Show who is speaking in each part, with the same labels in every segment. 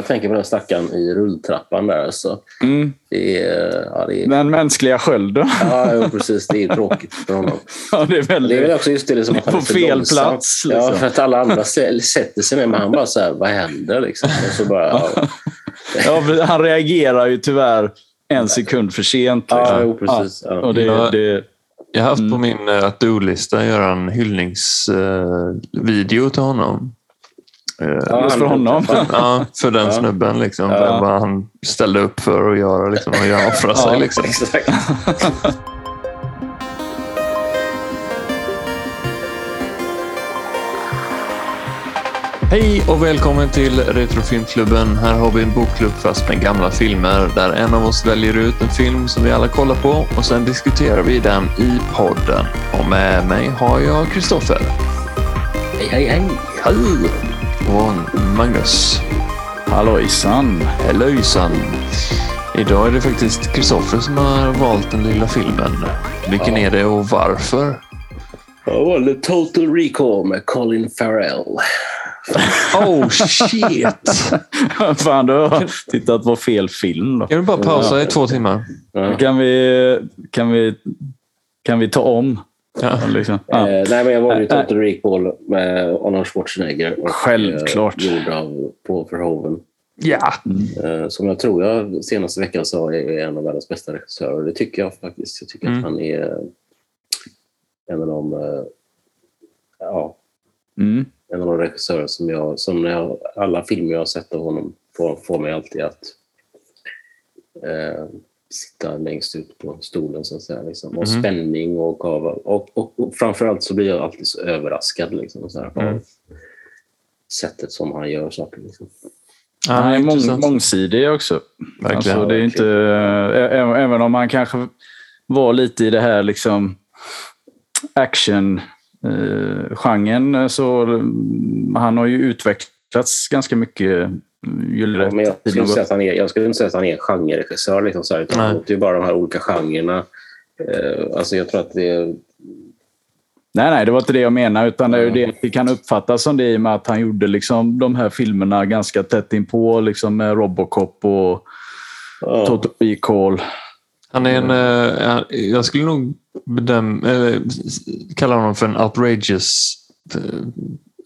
Speaker 1: jag tänker på den stackaren i rulltrappan där. Så
Speaker 2: Mm.
Speaker 1: det är, ja, det är,
Speaker 2: Den mänskliga skölden.
Speaker 1: ja, jo, precis. Det är tråkigt för honom.
Speaker 2: Ja, det är
Speaker 1: Det är väl
Speaker 2: väldigt...
Speaker 1: också just det liksom, att han
Speaker 2: På fel
Speaker 1: långsam.
Speaker 2: plats, liksom.
Speaker 1: Ja, för att alla andra sä- sätter sig ner, men han bara så här, vad händer liksom? Och så bara, ja,
Speaker 2: Ja, han reagerar ju tyvärr en sekund för sent.
Speaker 1: ja
Speaker 2: liksom.
Speaker 1: jo, precis.
Speaker 2: Ja,
Speaker 1: Ja.
Speaker 2: och det,
Speaker 3: Ja.
Speaker 2: det,
Speaker 3: Jag har haft på
Speaker 2: Mm.
Speaker 3: min uh, att do-lista att göra en hyllningsvideo till honom.
Speaker 1: Ja,
Speaker 2: just för honom.
Speaker 3: Ja, för den
Speaker 1: Ja.
Speaker 3: snubben. Liksom,
Speaker 1: Ja.
Speaker 3: Vad han ställde upp för att göra liksom, och göra offra sig.
Speaker 2: Ja.
Speaker 3: Liksom.
Speaker 1: Exakt.
Speaker 3: Hej och välkommen till Retrofilmklubben. Här har vi en bokklubb fast med gamla filmer där en av oss väljer ut en film som vi alla kollar på och sen diskuterar vi den i podden. Och med mig har jag Kristoffer.
Speaker 1: Hej, hej, hej.
Speaker 3: Hej! Och Magnus.
Speaker 2: hallojsan.
Speaker 3: Hallöjsan! Idag är det faktiskt Kristoffer som har valt den lilla filmen. Vilken
Speaker 1: Ja.
Speaker 3: är det och varför?
Speaker 1: Jag valde Total Recall med Colin Farrell.
Speaker 3: Oh shit!
Speaker 2: Fan, du har tittat på fel film. Då.
Speaker 3: Kan du bara pausa i två timmar?
Speaker 1: Ja.
Speaker 2: Kan vi, kan vi, kan vi ta om?
Speaker 3: Ja.
Speaker 2: Liksom. Ja.
Speaker 1: Eh, nej, men jag valde ju Total Recall med Arnold Schwarzenegger. Och,
Speaker 2: Självklart.
Speaker 1: Eh, gjord av Paul Verhoeven.
Speaker 3: ja.
Speaker 1: Eh, som jag tror jag senaste veckan sa är en av världens bästa regissörer. Det tycker jag faktiskt. Jag tycker
Speaker 3: Mm.
Speaker 1: att han är en av de eh, ja,
Speaker 2: Mm.
Speaker 1: en av de regissörer som jag, som när jag, alla filmer jag har sett av honom får, får mig alltid att eh, sitta längst ut på stolen så att säga. Liksom. Och
Speaker 3: Mhm.
Speaker 1: spänning och, av, och, och, och framförallt så blir jag alltid så överraskad liksom, så här,
Speaker 3: Mm.
Speaker 1: av sättet som han gör saker. Liksom.
Speaker 2: Han är mång, mångsidig också.
Speaker 3: Verkligen.
Speaker 2: Alltså, det är inte, ä- ä- även om han kanske var lite i det här liksom action eh, genren så mm, han har ju utvecklats ganska mycket
Speaker 1: Ja, men jag, skulle inte säga att han är, jag skulle inte säga att han är en genreregissör. Liksom, så här, utan han låter ju bara de här olika genrerna. Eh, alltså jag tror att det är...
Speaker 2: Nej, nej, det var inte det jag menade. Utan det är ju det det kan uppfattas som det i och med att han gjorde liksom de här filmerna ganska tätt inpå liksom med Robocop och
Speaker 1: Ja,
Speaker 2: Total Recall.
Speaker 3: Han är en, eh, han- jag skulle nog bedöm, s- kalla honom för en outrageous eh,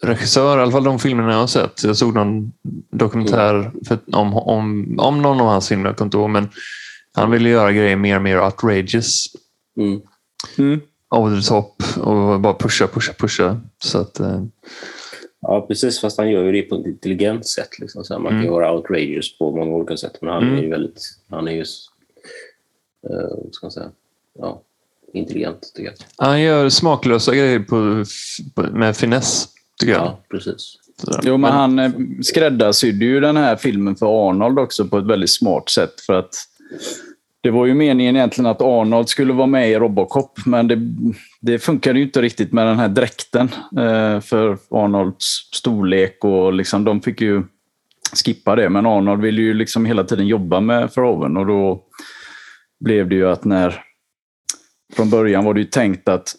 Speaker 3: regissör. I alla fall de filmerna jag har sett. Jag såg någon dokumentär för, om, om, om någon av hans filmer, jag kommer inte ihåg, men han ville göra grejer mer och mer outrageous.
Speaker 1: mm.
Speaker 2: Mm.
Speaker 3: Over the top och bara pusha, pusha, pusha. Så att, eh,
Speaker 1: ja, precis. Fast han gör ju det på ett intelligent sätt. Liksom, så här, man kan
Speaker 3: Mm.
Speaker 1: vara outrageous på många olika sätt. Men han
Speaker 3: Mm.
Speaker 1: är ju väldigt... Han är ju... Uh, ska man säga? Ja, intelligent, tycker jag.
Speaker 3: han gör smaklösa grejer på, på, med finess, tycker jag.
Speaker 1: Ja, precis.
Speaker 3: Sådär.
Speaker 2: Jo, men han eh, skräddarsydde ju den här filmen för Arnold också på ett väldigt smart sätt. För att det var ju meningen egentligen att Arnold skulle vara med i Robocop, men det, det funkade ju inte riktigt med den här dräkten eh, för Arnolds storlek och liksom, de fick ju skippa det. Men Arnold ville ju liksom hela tiden jobba med Verhoeven och då blev det ju att när... Från början var det ju tänkt att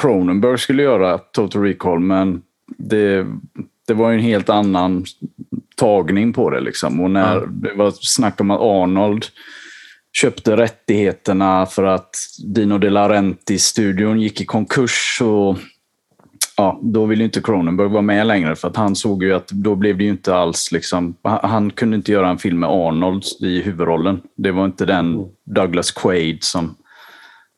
Speaker 2: Cronenberg skulle göra Total Recall, men det, det var ju en helt annan tagning på det. Liksom. Och när
Speaker 3: Ja.
Speaker 2: det var snack om att Arnold köpte rättigheterna för att Dino De Laurentiis-studion gick i konkurs. Och, ja, då ville inte Cronenberg vara med längre för att han såg ju att då blev det ju inte alls... Liksom, han, han kunde inte göra en film med Arnold i huvudrollen. Det var inte den Douglas Quaid som,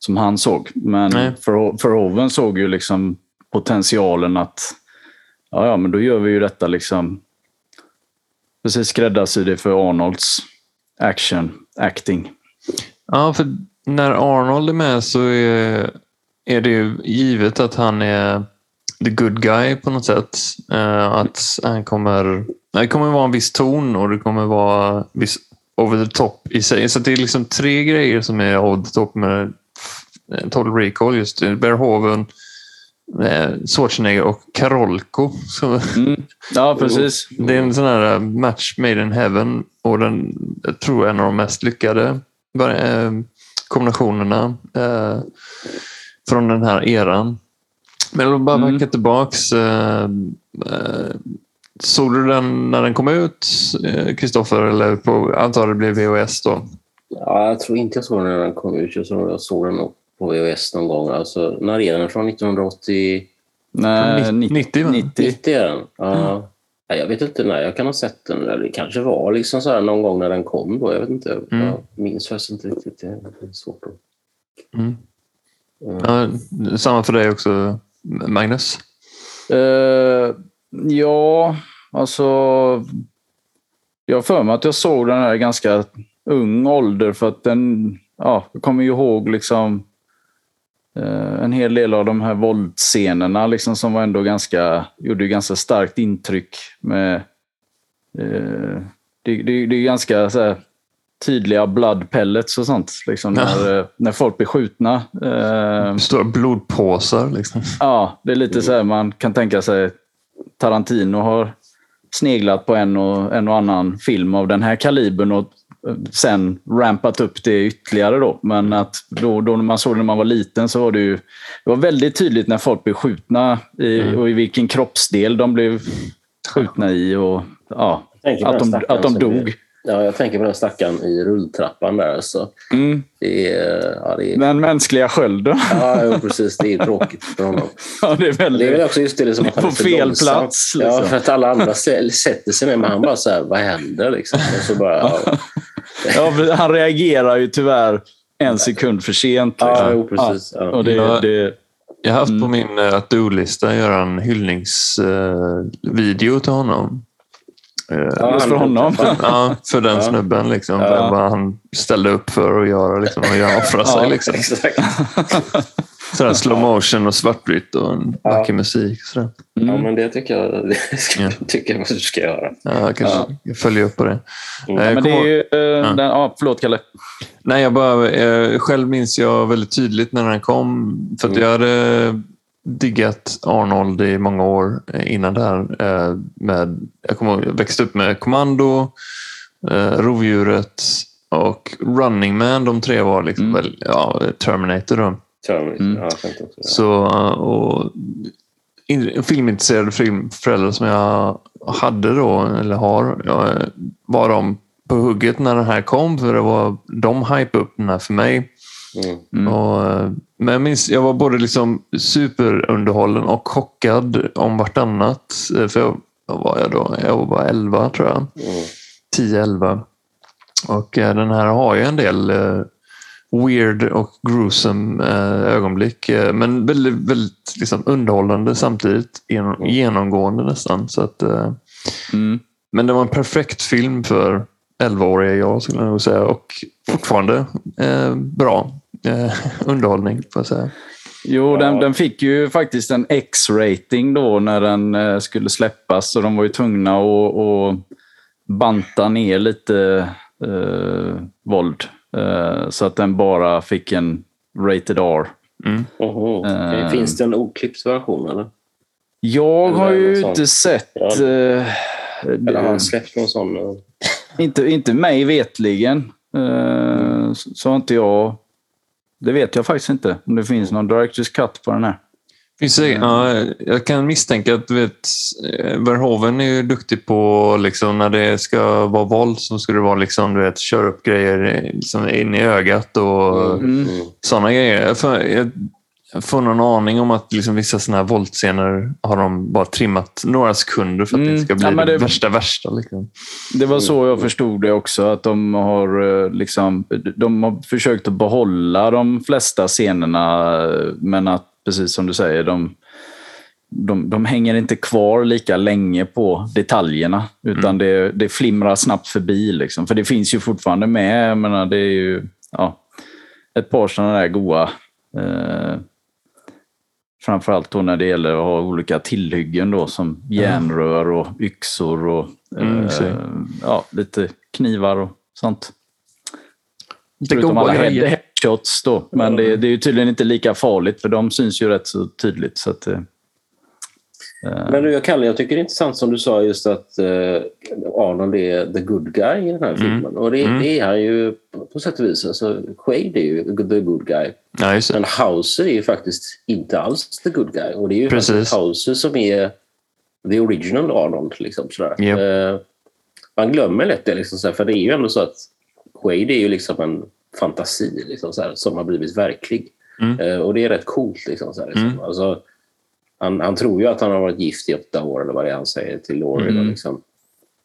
Speaker 2: som han såg. Men Verhoeven såg ju liksom potentialen att ja, ja, men då gör vi ju detta liksom precis skräddarsy det för Arnolds action, acting.
Speaker 3: Ja, för när Arnold är med så är, är det ju givet att han är the good guy på något sätt. Eh, att han kommer... Det kommer vara en viss ton och det kommer vara viss over the top i sig. Så det är liksom tre grejer som är over the top med Total Recall. Just. Verhoeven, eh, Schwarzenegger och Karolko. Så
Speaker 2: Mm. Ja, precis.
Speaker 3: det är en sån här eh, match made in heaven och den jag tror jag är en av de mest lyckade eh, kombinationerna eh, från den här eran. Men jag vill bara
Speaker 2: Mm.
Speaker 3: backa tillbaks. Eh, eh, såg du den när den kom ut, Kristoffer? Eller på, antar det blev VHS då?
Speaker 1: Ja, jag tror inte jag såg den när den kom ut. Jag såg, jag såg den nog på VHS någon gång. Alltså, när är den? Från 1980?
Speaker 2: Nej, 90.
Speaker 3: 90, va?
Speaker 2: 90.
Speaker 1: 90 är den. Ja. Ja, Jag vet inte när jag kan ha sett den. Eller Det kanske var liksom så här någon gång när den kom. Då. Jag vet inte.
Speaker 3: Mm.
Speaker 1: Jag minns faktiskt inte riktigt. Det är svårt att...
Speaker 3: Mm.
Speaker 1: Mm.
Speaker 3: Ja, samma för dig också, Magnus?
Speaker 2: Eh, ja, alltså... Jag har för mig att jag såg den här ganska ung ålder för att den... Ja, jag kommer ju ihåg liksom en hel del av de här våldsscenerna liksom, som var ändå ganska, gjorde ganska starkt intryck. med eh, det, det, det är ganska så här, tydliga blood pellets och sånt. Liksom, när, eh, när folk blir skjutna. Eh,
Speaker 3: Stora blodpåsar. Liksom.
Speaker 2: Ja, det är lite så här man kan tänka sig Tarantino har sneglat på en och, en och annan film av den här kalibern och eh, sen rampat upp det ytterligare. Då. Men att då, då när man såg det när man var liten så var det ju det var väldigt tydligt när folk blev skjutna i,
Speaker 3: Mm.
Speaker 2: och i vilken kroppsdel de blev skjutna i och ja,
Speaker 1: på
Speaker 2: att de,
Speaker 1: stackaren
Speaker 2: att de dog.
Speaker 1: Ja, jag tänker på den stackaren i rulltrappan där. Alltså.
Speaker 2: Mm.
Speaker 1: Det är, ja, det är,
Speaker 2: Den mänskliga skölden.
Speaker 1: ja, precis. Det är tråkigt för honom.
Speaker 2: Ja, det är
Speaker 1: Det är väl
Speaker 2: väldigt...
Speaker 1: också just det liksom att han
Speaker 2: På
Speaker 1: är så
Speaker 2: fel
Speaker 1: långsam.
Speaker 2: plats, liksom.
Speaker 1: Ja, för att alla andra sätter sig ner, men han bara så här, vad händer liksom? Och så bara, ja,
Speaker 2: Ja, han reagerar ju tyvärr en sekund för sent.
Speaker 1: ja
Speaker 2: liksom.
Speaker 1: precis.
Speaker 2: Och
Speaker 1: Ja.
Speaker 2: det,
Speaker 3: Ja.
Speaker 2: det,
Speaker 3: Jag har haft på
Speaker 2: Mm.
Speaker 3: min eh, att do-lista att göra en hyllningsvideo till honom. Eh,
Speaker 1: Ja,
Speaker 2: just för honom.
Speaker 3: Ja, för den
Speaker 1: Ja.
Speaker 3: snubben. Liksom,
Speaker 1: Ja.
Speaker 3: Vad han ställde upp för att göra liksom, och göra offra sig.
Speaker 2: Ja,
Speaker 3: Liksom.
Speaker 1: Exakt.
Speaker 3: Sådär slow motion och svartvitt och en
Speaker 1: Ja.
Speaker 3: vacker musik. Sådär.
Speaker 1: Ja,
Speaker 2: mm.
Speaker 1: men det tycker jag, det ska,
Speaker 3: Ja.
Speaker 1: tycker jag att du ska göra.
Speaker 3: Ja, jag kanske jag följer upp på det.
Speaker 1: Mm.
Speaker 3: Jag
Speaker 2: Men det är ju... eh, Den, ja, förlåt, Kalle.
Speaker 3: Nej, jag bara, eh, själv minns jag väldigt tydligt när den kom. För att
Speaker 1: Mm.
Speaker 3: jag hade diggat Arnold i många år eh, innan det här. Eh, med, jag ihåg, jag växte upp med Kommando, eh, Rovdjuret och Running Man. De tre var liksom
Speaker 2: Mm.
Speaker 3: väl, ja, Terminator. Då.
Speaker 1: Terminator.
Speaker 2: Mm.
Speaker 1: Ja, också.
Speaker 3: Så, och filmintresserade filmföräldrar som jag hade då, eller har, var de på hugget när den här kom. För det var de hype upp den här för mig.
Speaker 1: Mm.
Speaker 3: Och, men jag minns, jag var både liksom superunderhållen och chockad om vartannat. Eh, För jag, vad var jag då? Jag var bara 11 tror jag.
Speaker 1: Mm.
Speaker 3: 10-11. Och eh, den här har ju en del eh, weird och gruesome ögonblick. Men väldigt, väldigt liksom, underhållande samtidigt. Genom,
Speaker 1: Mm.
Speaker 3: Genomgående nästan. Så att,
Speaker 2: Mm.
Speaker 3: men det var en perfekt film för 11-åriga jag skulle jag nog säga. Och fortfarande eh, bra eh, underhållning får jag säga.
Speaker 2: Jo,
Speaker 1: Ja.
Speaker 2: den, den fick ju faktiskt en X-rating då när den eh, skulle släppas. Så de var ju tvungna att, att banta ner lite eh, våld. Eh, så att den bara fick en rated R.
Speaker 3: Mm.
Speaker 2: Eh.
Speaker 1: Finns det en oklippt version? Eller,
Speaker 2: Jag har ju inte sett...
Speaker 1: Ja.
Speaker 2: eh,
Speaker 1: eller har han släppt någon sån? eh?
Speaker 2: inte, inte mig vetligen. Eh, så så har inte jag... Det vet jag faktiskt inte. Om det finns någon Directors Cut på den här.
Speaker 3: Finns det, ja, jag kan misstänka att vet, Verhoeven är ju duktig på liksom, när det ska vara våld så ska det vara liksom, du vet, köra upp grejer liksom, in i ögat och
Speaker 2: Mm.
Speaker 1: Mm.
Speaker 3: sådana grejer. Jag, jag får någon aning om att liksom, vissa såna här våldsscener har de bara trimmat några sekunder för att det
Speaker 2: Mm.
Speaker 3: ska bli
Speaker 2: Ja,
Speaker 3: det
Speaker 2: det-
Speaker 3: värsta värsta. Liksom.
Speaker 2: Det var så jag förstod det också. Att de har, eh, liksom, de har försökt att behålla de flesta scenerna. Men att, precis som du säger, de, de, de hänger inte kvar lika länge på detaljerna. Utan det, det flimrar snabbt förbi. Liksom. För det finns ju fortfarande med. Jag menar, det är ju ja, ett par sådana där goa eh, Framförallt då när det gäller att ha olika tillhyggen då, som järnrör och yxor och
Speaker 3: Mm,
Speaker 2: eh, ja, lite knivar och sånt.
Speaker 3: Lite
Speaker 2: Förutom alla head- headshots då. Men det, det är ju tydligen inte lika farligt för de syns ju rätt så tydligt. Så att, eh,
Speaker 1: Men du, jag, Kalle, jag tycker det är intressant som du sa just att eh, Arnold är the good guy i den här filmen. Och det,
Speaker 3: Mm.
Speaker 1: det är han ju på- sätt och vis. Alltså, Quaid är ju the good guy.
Speaker 3: Ja.
Speaker 1: Men Hauser är ju faktiskt inte alls the good guy. Och det är ju
Speaker 3: Precis.
Speaker 1: faktiskt Hauser som är the original Arnold. Liksom, sådär.
Speaker 3: Japp.
Speaker 1: Eh, man glömmer lätt det, liksom, för det är ju ändå så att Quaid är ju liksom en fantasi liksom, såhär, som har blivit verklig.
Speaker 3: Mm.
Speaker 1: Eh, och det är rätt coolt. Liksom, såhär, liksom.
Speaker 3: Mm.
Speaker 1: Alltså, han, han tror ju att han har varit gift i åtta år, eller vad det är han säger till Laurie.
Speaker 3: Mm.
Speaker 1: Liksom.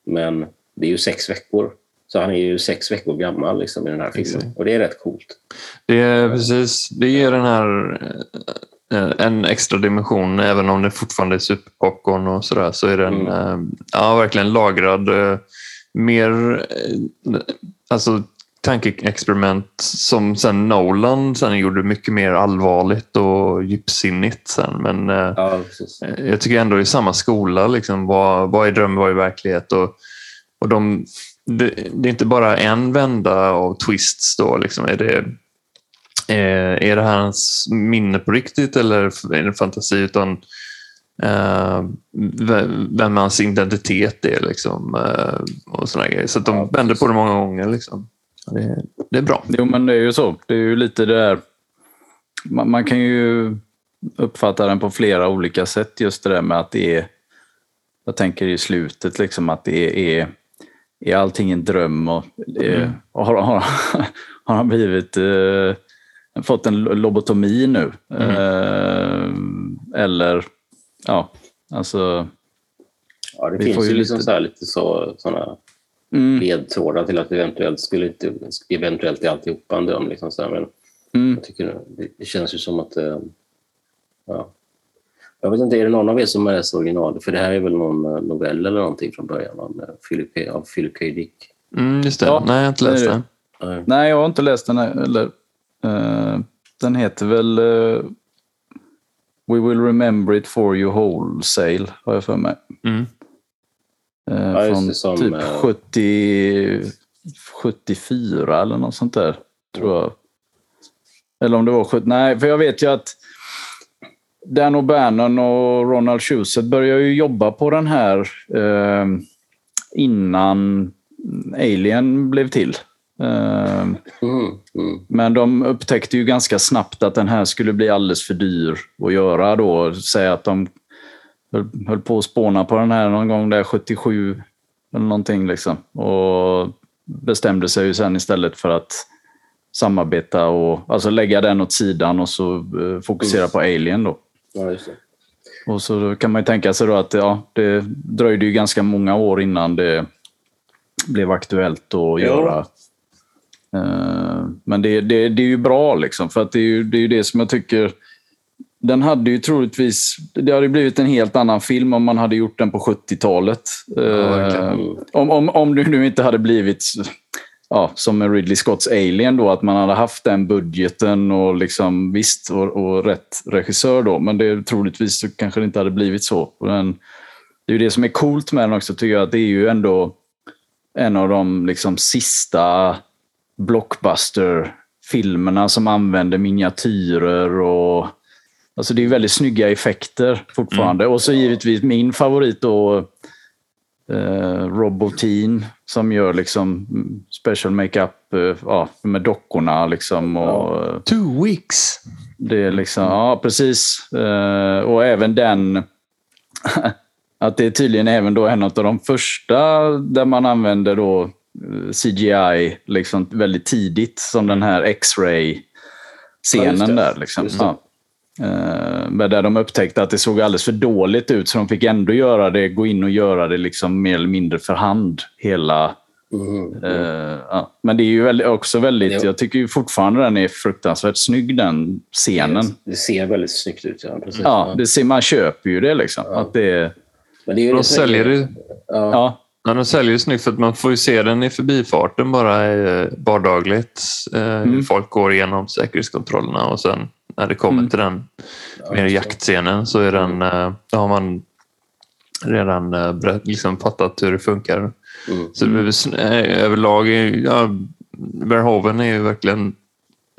Speaker 1: Men det är ju sex veckor. Så han är ju sex veckor gammal liksom, i den här filmen.
Speaker 3: Exakt.
Speaker 1: Och det är rätt coolt.
Speaker 3: Det är precis, det ger den här eh, en extra dimension, även om det fortfarande är superpopcorn och sådär, så är den
Speaker 1: Mm.
Speaker 3: eh, ja, verkligen lagrad. eh, Mer alltså, tankeexperiment som sen Nolan sen gjorde mycket mer allvarligt och djupsinnigt sen. Men eh,
Speaker 1: Ja, precis.
Speaker 3: jag tycker ändå i samma skola, liksom, vad, vad är dröm, vad är verklighet? Och, och de, det, det är inte bara en vända av twists då. Liksom. Är, det, eh, är det här hans minne på riktigt eller är det fantasi? Utan eh, ve- vem hans identitet är. Liksom, eh, och såna grejer. Så de vänder på det många gånger. Liksom. Det, det är bra.
Speaker 2: Jo, men det är ju så. Det är ju lite det där... Man, man kan ju uppfatta den på flera olika sätt, just det där med att det är... Jag tänker i slutet, liksom att det är... Är allting en dröm? Och, eh,
Speaker 3: Mm.
Speaker 2: och har, har, har han blivit... Eh, fått en lobotomi nu?
Speaker 3: Mm.
Speaker 2: Eh, eller... Ja, alltså...
Speaker 1: Ja, det finns ju
Speaker 2: ju
Speaker 1: liksom
Speaker 2: lite-
Speaker 1: så här, lite så, såna
Speaker 2: Mm,
Speaker 1: ledtrådar till att eventuellt skulle inte, eventuellt är alltihopa en dröm. Liksom så här, men
Speaker 2: mm.
Speaker 1: jag tycker det, det känns ju som att... eh, Ja. Jag vet inte, är det någon av er som har läst originalet? För det här är väl någon eh, novell eller någonting från början va? Med Philip, av Philip K. Dick.
Speaker 3: Mm, just det.
Speaker 2: Ja,
Speaker 3: Nej, jag har inte läst den.
Speaker 1: Nej.
Speaker 2: Nej, jag har inte läst den. Här, eller, eh, den heter väl eh, We will remember it for you wholesale, har jag för mig.
Speaker 3: Mm.
Speaker 2: Eh,
Speaker 1: Ja,
Speaker 2: från
Speaker 1: som,
Speaker 2: typ
Speaker 1: eh,
Speaker 2: 70, 74 eller något sånt där, tror jag. Eller om det var 70. Nej, för jag vet ju att Dan O'Bannon och Ronald Shusett började ju jobba på den här eh, innan Alien blev till. Eh,
Speaker 1: Mm, mm.
Speaker 2: men de upptäckte ju ganska snabbt att den här skulle bli alldeles för dyr att göra då. Säg att de höll, höll på att spåna på den här någon gång där 77 eller någonting liksom. Och bestämde sig ju sen istället för att samarbeta och alltså lägga den åt sidan och så eh, fokusera
Speaker 1: Mm.
Speaker 2: på Alien då.
Speaker 1: Ja, just det.
Speaker 2: Och så kan man ju tänka sig då att ja, det dröjde ju ganska många år innan det blev aktuellt att göra. Eh, Men det, det, det är ju bra liksom, för att det är ju det, är ju det som jag tycker... Den hade ju troligtvis... Det hade blivit en helt annan film om man hade gjort den på 70-talet.
Speaker 3: verkligen.
Speaker 2: Eh, om, om, om det nu inte hade blivit ja, som med Ridley Scotts Alien då, att man hade haft den budgeten och liksom visst och, och rätt regissör då. Men det troligtvis så kanske det inte hade blivit så. Den, det är det som är coolt med den också tycker jag, att det är ju ändå en av de liksom sista blockbuster-filmerna som använder miniatyrer och Alltså det är väldigt snygga effekter fortfarande. Och så givetvis min favorit då, eh, Robotin som gör liksom mm, special makeup eh, ja, med dockorna. Liksom, och, eh,
Speaker 3: Two weeks.
Speaker 2: det är liksom, ja precis. Eh, och även den, att det är tydligen även då en av de första där man använder då eh, CGI liksom väldigt tidigt som den här
Speaker 1: Ja,
Speaker 2: X-ray-scenen
Speaker 1: just det.
Speaker 2: där. Liksom. Ja. Eh, men där de upptäckte att det såg alldeles för dåligt ut så de fick ändå göra det, gå in och göra det liksom mer eller mindre för hand. Hela,
Speaker 1: Mhm.
Speaker 2: eh, ja. Men det är ju också väldigt, jag tycker ju fortfarande den är fruktansvärt snygg den scenen.
Speaker 1: Det ser väldigt snyggt ut. Ja, precis.
Speaker 2: Ja, det ser, man köper ju det liksom.
Speaker 1: Ja.
Speaker 2: Att det
Speaker 1: Men det är ju
Speaker 3: De säljer det,
Speaker 1: Ja.
Speaker 2: Ja,
Speaker 3: ja, de säljer ju snyggt för att man får ju se den i förbifarten bara eh, vardagligt. Eh,
Speaker 2: Mm.
Speaker 3: folk går igenom säkerhetskontrollerna och sen när det kommer
Speaker 2: Mm.
Speaker 3: till den mer jaktscenen så är den, eh, då har man redan eh, liksom fattat hur det funkar.
Speaker 1: Mm.
Speaker 3: Så det överlag, ja, Verhoeven är ju verkligen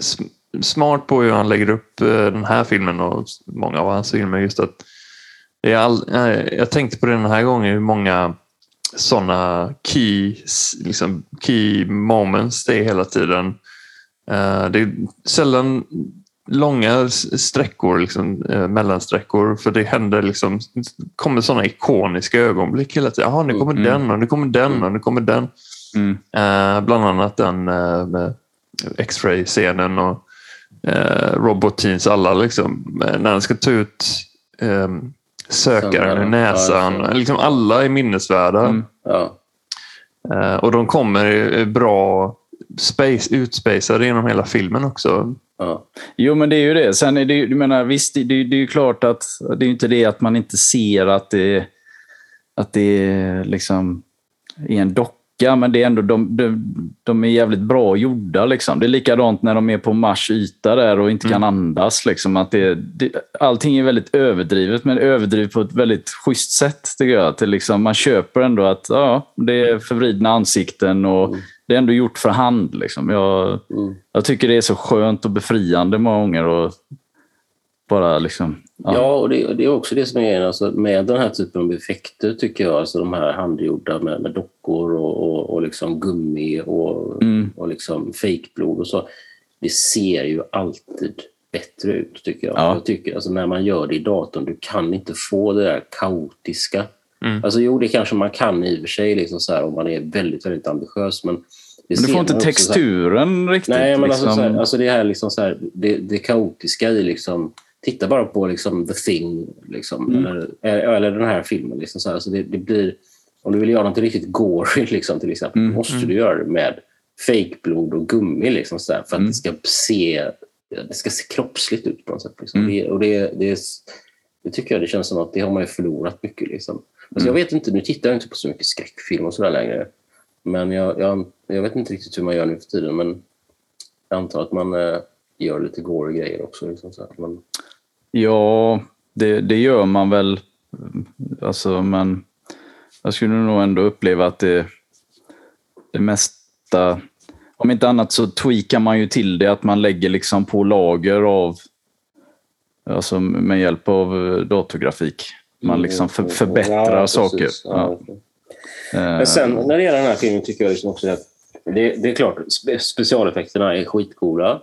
Speaker 3: sm- smart på hur han lägger upp den här filmen och många av hans filmer. Just att det är all, jag tänkte på det den här gången hur många sådana key, liksom key moments det är hela tiden. Eh, Det är sällan långa sträckor, liksom, eh, mellansträckor. För det händer liksom, kommer sådana ikoniska ögonblick hela tiden. Jaha, nu kommer
Speaker 1: Mm.
Speaker 3: den och nu kommer den och nu kommer den.
Speaker 2: Mm.
Speaker 3: Eh, bland annat den med X-ray-scenen och eh, Robot Teens alla. Liksom, när han ska ta ut eh, sökaren ur
Speaker 1: Ja,
Speaker 3: näsan. Liksom alla är minnesvärda.
Speaker 2: Mm.
Speaker 1: Ja.
Speaker 3: Eh, och de kommer bra space, utspacade genom hela filmen också.
Speaker 1: Ja.
Speaker 2: Jo, men det är ju det. Sen är det du menar, visst, det, det, det är ju klart att det är inte det att man inte ser att det, att det liksom är en docka, men det är ändå, de, de, de är jävligt bra gjorda. Liksom. Det är likadant när de är på Mars yta där och inte kan andas. Liksom, att det, det, allting är väldigt överdrivet, men överdrivet på ett väldigt schysst sätt. Tycker jag. Att liksom, man köper ändå att ja, det är förvridna ansikten och det är ändå gjort för hand. Liksom. Jag,
Speaker 1: Mm.
Speaker 2: jag tycker det är så skönt och befriande många gånger. Och bara liksom, ja.
Speaker 1: Ja, och det, det är också det som är grejen. Alltså, med den här typen av effekter tycker jag, alltså de här handgjorda med, med dockor och, och, och liksom gummi och,
Speaker 2: Mm.
Speaker 1: och liksom fejkblod och så. Det ser ju alltid bättre ut tycker jag.
Speaker 2: Ja.
Speaker 1: jag tycker, alltså, när man gör det i datorn, du kan inte få det där kaotiska.
Speaker 3: Mm.
Speaker 1: Alltså jo, det kanske man kan i och för sig liksom så här, om man är väldigt, väldigt ambitiös. Men,
Speaker 2: Men du får inte
Speaker 1: så här-
Speaker 2: texturen riktigt.
Speaker 1: Nej, men alltså,
Speaker 2: liksom.
Speaker 1: så här, alltså det här liksom så här, det, det kaotiska i liksom, titta bara på liksom The Thing, liksom,
Speaker 2: Mm.
Speaker 1: eller, eller den här filmen. Liksom, så alltså det, det blir, om du vill göra något riktigt gory liksom, till exempel,
Speaker 2: Mm.
Speaker 1: måste du göra det med fejkblod och gummi liksom, så för att
Speaker 2: Mm.
Speaker 1: det ska se det ska se kroppsligt ut på något sätt. Liksom.
Speaker 2: Mm.
Speaker 1: Det, och det, det, det tycker jag det känns som att det har man ju förlorat mycket. Liksom. Alltså,
Speaker 2: Mm.
Speaker 1: Jag vet inte, nu tittar jag inte på så mycket skräckfilm och sådär längre. Men jag, jag, jag vet inte riktigt hur man gör nu för tiden. Men jag antar att man eh, gör lite gory grejer också. Liksom, så att man,
Speaker 2: Ja, det, det gör man väl. Alltså, men jag skulle nog ändå uppleva att det, det mesta... Om inte annat så tweakar man ju till det, att man lägger liksom på lager av... Alltså med hjälp av datorgrafik. Man liksom för, förbättrar
Speaker 1: Ja,
Speaker 2: saker. Ja. Eh,
Speaker 1: Men sen när det gäller den här filmen tycker jag liksom också att det, det är klart, spe, specialeffekterna är skitcoola.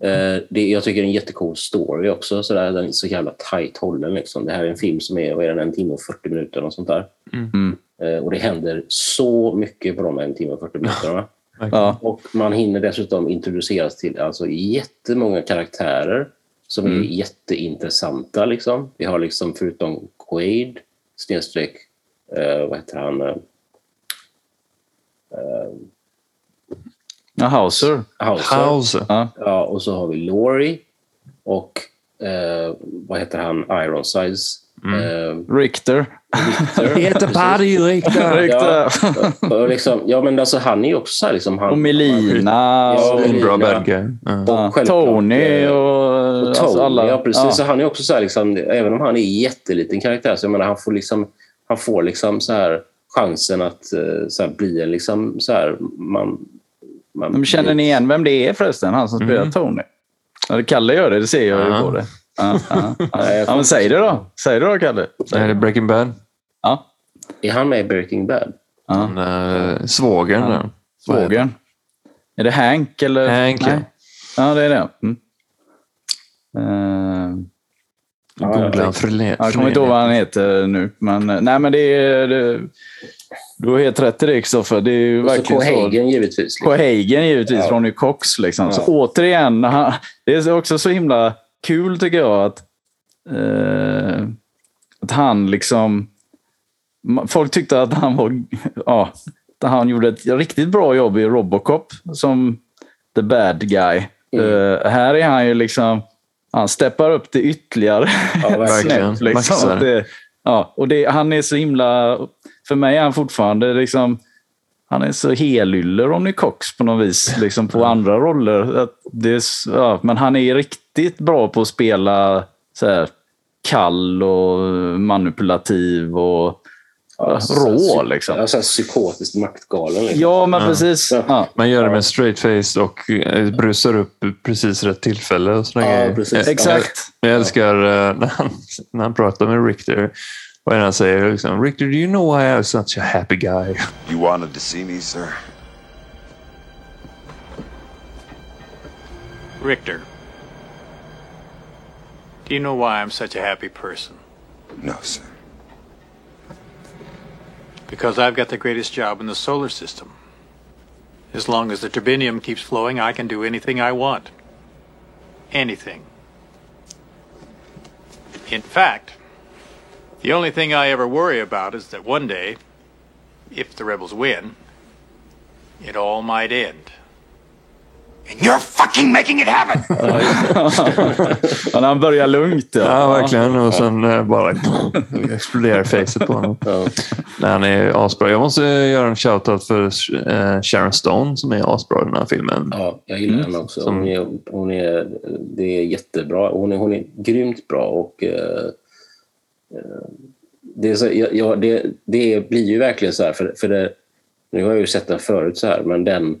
Speaker 1: Eh, det, jag tycker det är en jättecool story också. Så där, den är så jävla tight hållen. Liksom. Det här är en film som är, vad är den, en timme och 40 minuter. Och, sånt där.
Speaker 2: Mm.
Speaker 1: Eh, och det händer så mycket på de en timme och 40 minuterna.
Speaker 2: Ja.
Speaker 1: Och man hinner dessutom introduceras till alltså, jättemånga karaktärer som är
Speaker 2: Mm.
Speaker 1: jätteintressanta. Liksom. Vi har liksom förutom Quaid, snedstreck, eh, vad heter han?
Speaker 2: Ja, Hauser.
Speaker 1: Hauser.
Speaker 3: House.
Speaker 2: Ja.
Speaker 1: Ja, och så har vi Laurie och eh, vad heter han? Ironsides.
Speaker 3: Mm.
Speaker 1: Eh,
Speaker 2: Richter.
Speaker 1: Victor. Precis.
Speaker 2: Richter.
Speaker 1: Ja, och liksom, ja, men alltså han är ju också så här, liksom, han,
Speaker 2: Och Melina.
Speaker 1: Ja,
Speaker 2: och-
Speaker 1: Melina.
Speaker 3: En bra. Ja.
Speaker 2: Ja,
Speaker 1: självklart,
Speaker 2: Tony
Speaker 1: eh,
Speaker 2: och,
Speaker 1: Och
Speaker 2: alltså
Speaker 1: Tony,
Speaker 2: alla.
Speaker 1: ja precis.
Speaker 2: Ja.
Speaker 1: Så han är också så här, liksom, även om han är en jätteliten karaktär, så jag menar, han får liksom, han får liksom så här chansen att eh, så här, bli en liksom så här, man, man
Speaker 2: Men känner ni igen vem det är förresten? Han som spelar
Speaker 3: Mm.
Speaker 2: Tony? Ja, Kalle gör det, det ser jag ju
Speaker 3: Ja.
Speaker 2: på det. Ja, ja, ja.
Speaker 1: Jag
Speaker 2: ja, men säg det då. Säg det då, Kalle. Säg
Speaker 3: Är det. Breaking Bad?
Speaker 2: Ja.
Speaker 1: Är han med i Breaking Bad?
Speaker 2: Ja.
Speaker 3: Han, äh, svågern
Speaker 2: Ja. Svågern. Är det Hank eller?
Speaker 3: Hank, ja.
Speaker 2: Nej. Ja, det är det. Mm.
Speaker 1: Ja,
Speaker 3: Googla
Speaker 1: jag
Speaker 3: förle-
Speaker 2: jag kommer inte ihåg vad han heter nu. Men, eh, nej, men det är... Det, du har helt rätt i det, Kristoffer. Det är ju
Speaker 1: Och så
Speaker 2: verkligen så.
Speaker 1: Cohagen givetvis. Liksom.
Speaker 2: Cohagen givetvis,
Speaker 1: Ja.
Speaker 2: Ronny Cox. Liksom. Så
Speaker 1: Ja.
Speaker 2: återigen, han, det är också så himla kul tycker jag att, eh, att han liksom... Folk tyckte att han var... Ja, att han gjorde ett riktigt bra jobb i Robocop som the bad guy.
Speaker 1: Mm.
Speaker 2: Eh, här är han ju liksom... Han steppar upp det ytterligare.
Speaker 1: Ja, verkligen.
Speaker 2: Snäpp, liksom. Det, ja, och det, han är så himla... För mig är han fortfarande liksom... Han är så helylle Ronny Cox på något vis, liksom på andra roller. Att det ja, men han är riktigt bra på att spela så här, kall och manipulativ och
Speaker 1: Ja, så-
Speaker 2: rå.
Speaker 1: så-
Speaker 2: Liksom.
Speaker 1: Ja, så här psykotiskt maktgalen. Liksom.
Speaker 2: Ja, men
Speaker 3: Ja.
Speaker 2: precis.
Speaker 1: Ja.
Speaker 3: Man gör det med straight face och eh, brusar upp precis rätt tillfälle. Och såna
Speaker 1: Ja,
Speaker 3: grejer.
Speaker 1: precis.
Speaker 3: Jag,
Speaker 2: Exakt.
Speaker 3: jag älskar eh, när han, när han pratar med Richter. Vad I say, han Richter, do you know why I'm such a happy guy?
Speaker 4: You wanted to see me, sir?
Speaker 5: Richter, Do you know why I'm such a happy person?
Speaker 4: No, sir.
Speaker 5: Because I've got the greatest job in the solar system. As long as the turbinium keeps flowing, I can do anything I want. Anything. In fact, the only thing I ever worry about is that one day, if the rebels win, it all might end.
Speaker 4: And you're fucking making it happen!
Speaker 2: Men han börjar lugnt.
Speaker 3: Ja, verkligen. Och sen eh, bara exploderar facet på honom.
Speaker 1: Ja.
Speaker 3: Nej, han är asbra. Jag måste göra en shoutout för eh, Sharon Stone som är asbra i den här filmen.
Speaker 1: Ja, jag gillar henne också.
Speaker 3: Som-
Speaker 1: Hon är, hon är, det är jättebra. Hon är, hon är grymt bra. och eh, eh, det, är så, ja, det, det blir ju verkligen så här, för, för det, nu har jag ju sett den förut så här, men den,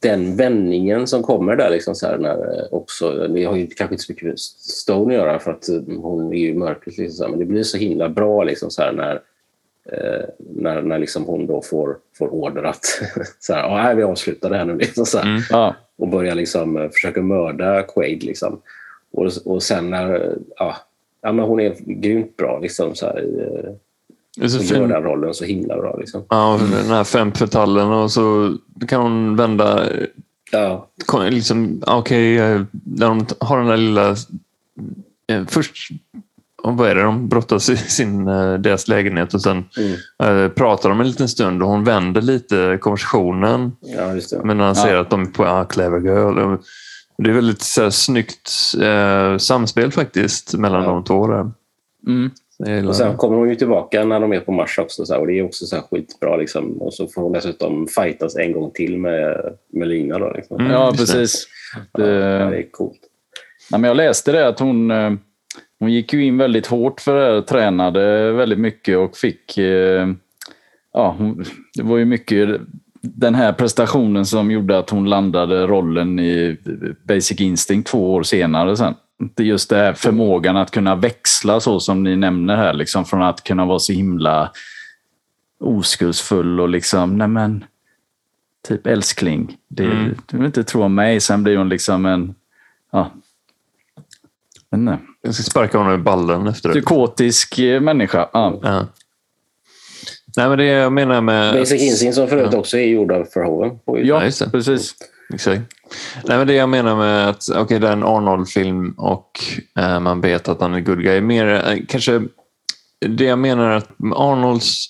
Speaker 1: den vändningen som kommer där, liksom så här, när, eh, också, det har ju kanske inte så mycket med Stone att göra för att eh, hon är ju mörkret, liksom så här, men det blir så himla bra liksom så här, när, eh, när, när liksom hon då får, får order att så här, ja, vi avslutar det här nu. Liksom, så här
Speaker 3: Mm.
Speaker 2: Ja.
Speaker 1: och börjar liksom eh, försöka mörda Quaid. Liksom. Och, och sen när... eh, Ja, ja, men hon är grymt bra liksom, så här, i, eh,
Speaker 3: så
Speaker 1: och gör den rollen så himla bra. Liksom.
Speaker 3: Ja, den här fem fetallen och så kan hon vända
Speaker 1: Ja,
Speaker 3: liksom, okej, eh, när de har den där lilla... eh, Först, vad är det, de brottas i sin, eh, deras lägenhet och sen
Speaker 1: Mm.
Speaker 3: pratar de en liten stund och hon vänder lite konversationen.
Speaker 1: ja just det.
Speaker 3: Men han säger att de är på ah, clever girl. Det är väldigt så här, snyggt eh, samspel faktiskt mellan
Speaker 1: Ja.
Speaker 3: de två. Där.
Speaker 2: Mm.
Speaker 1: Och sen kommer hon ju tillbaka när de är på Mars också. Så här, och det är också så här skitbra. Liksom. Och så får hon dessutom fightas en gång till med, med Lina. Då, liksom.
Speaker 3: Mm,
Speaker 2: Ja,
Speaker 3: just det.
Speaker 2: precis.
Speaker 1: Ja,
Speaker 2: Det,
Speaker 1: är coolt.
Speaker 2: Nej, men jag läste det att hon, eh, hon gick ju in väldigt hårt för det här, tränade väldigt mycket och fick... eh, Ja, hon, det var ju mycket den här prestationen som gjorde att hon landade rollen i Basic Instinct två år senare sen. Det är just det här förmågan att kunna växla så som ni nämner här, liksom från att kunna vara så himla oskuldsfull och liksom, nej men, typ älskling, det,
Speaker 3: Mm.
Speaker 2: du vill inte tro om mig. Sen blir hon liksom en, ja, jag vet inte,
Speaker 3: Jag ska sparka honom i ballen efter det.
Speaker 2: psykotisk eh, människa. Ja.
Speaker 3: Ja. Nej, men det jag menar med...
Speaker 1: Basic Instinct som för övrigt också är gjord av Verhoeven.
Speaker 2: Ja,
Speaker 3: det.
Speaker 2: precis.
Speaker 3: Exakt. Nej, men det jag menar med att okay, det är en Arnold-film och eh, man vet att han är good guy. Mer, eh, kanske, det jag menar att Arnolds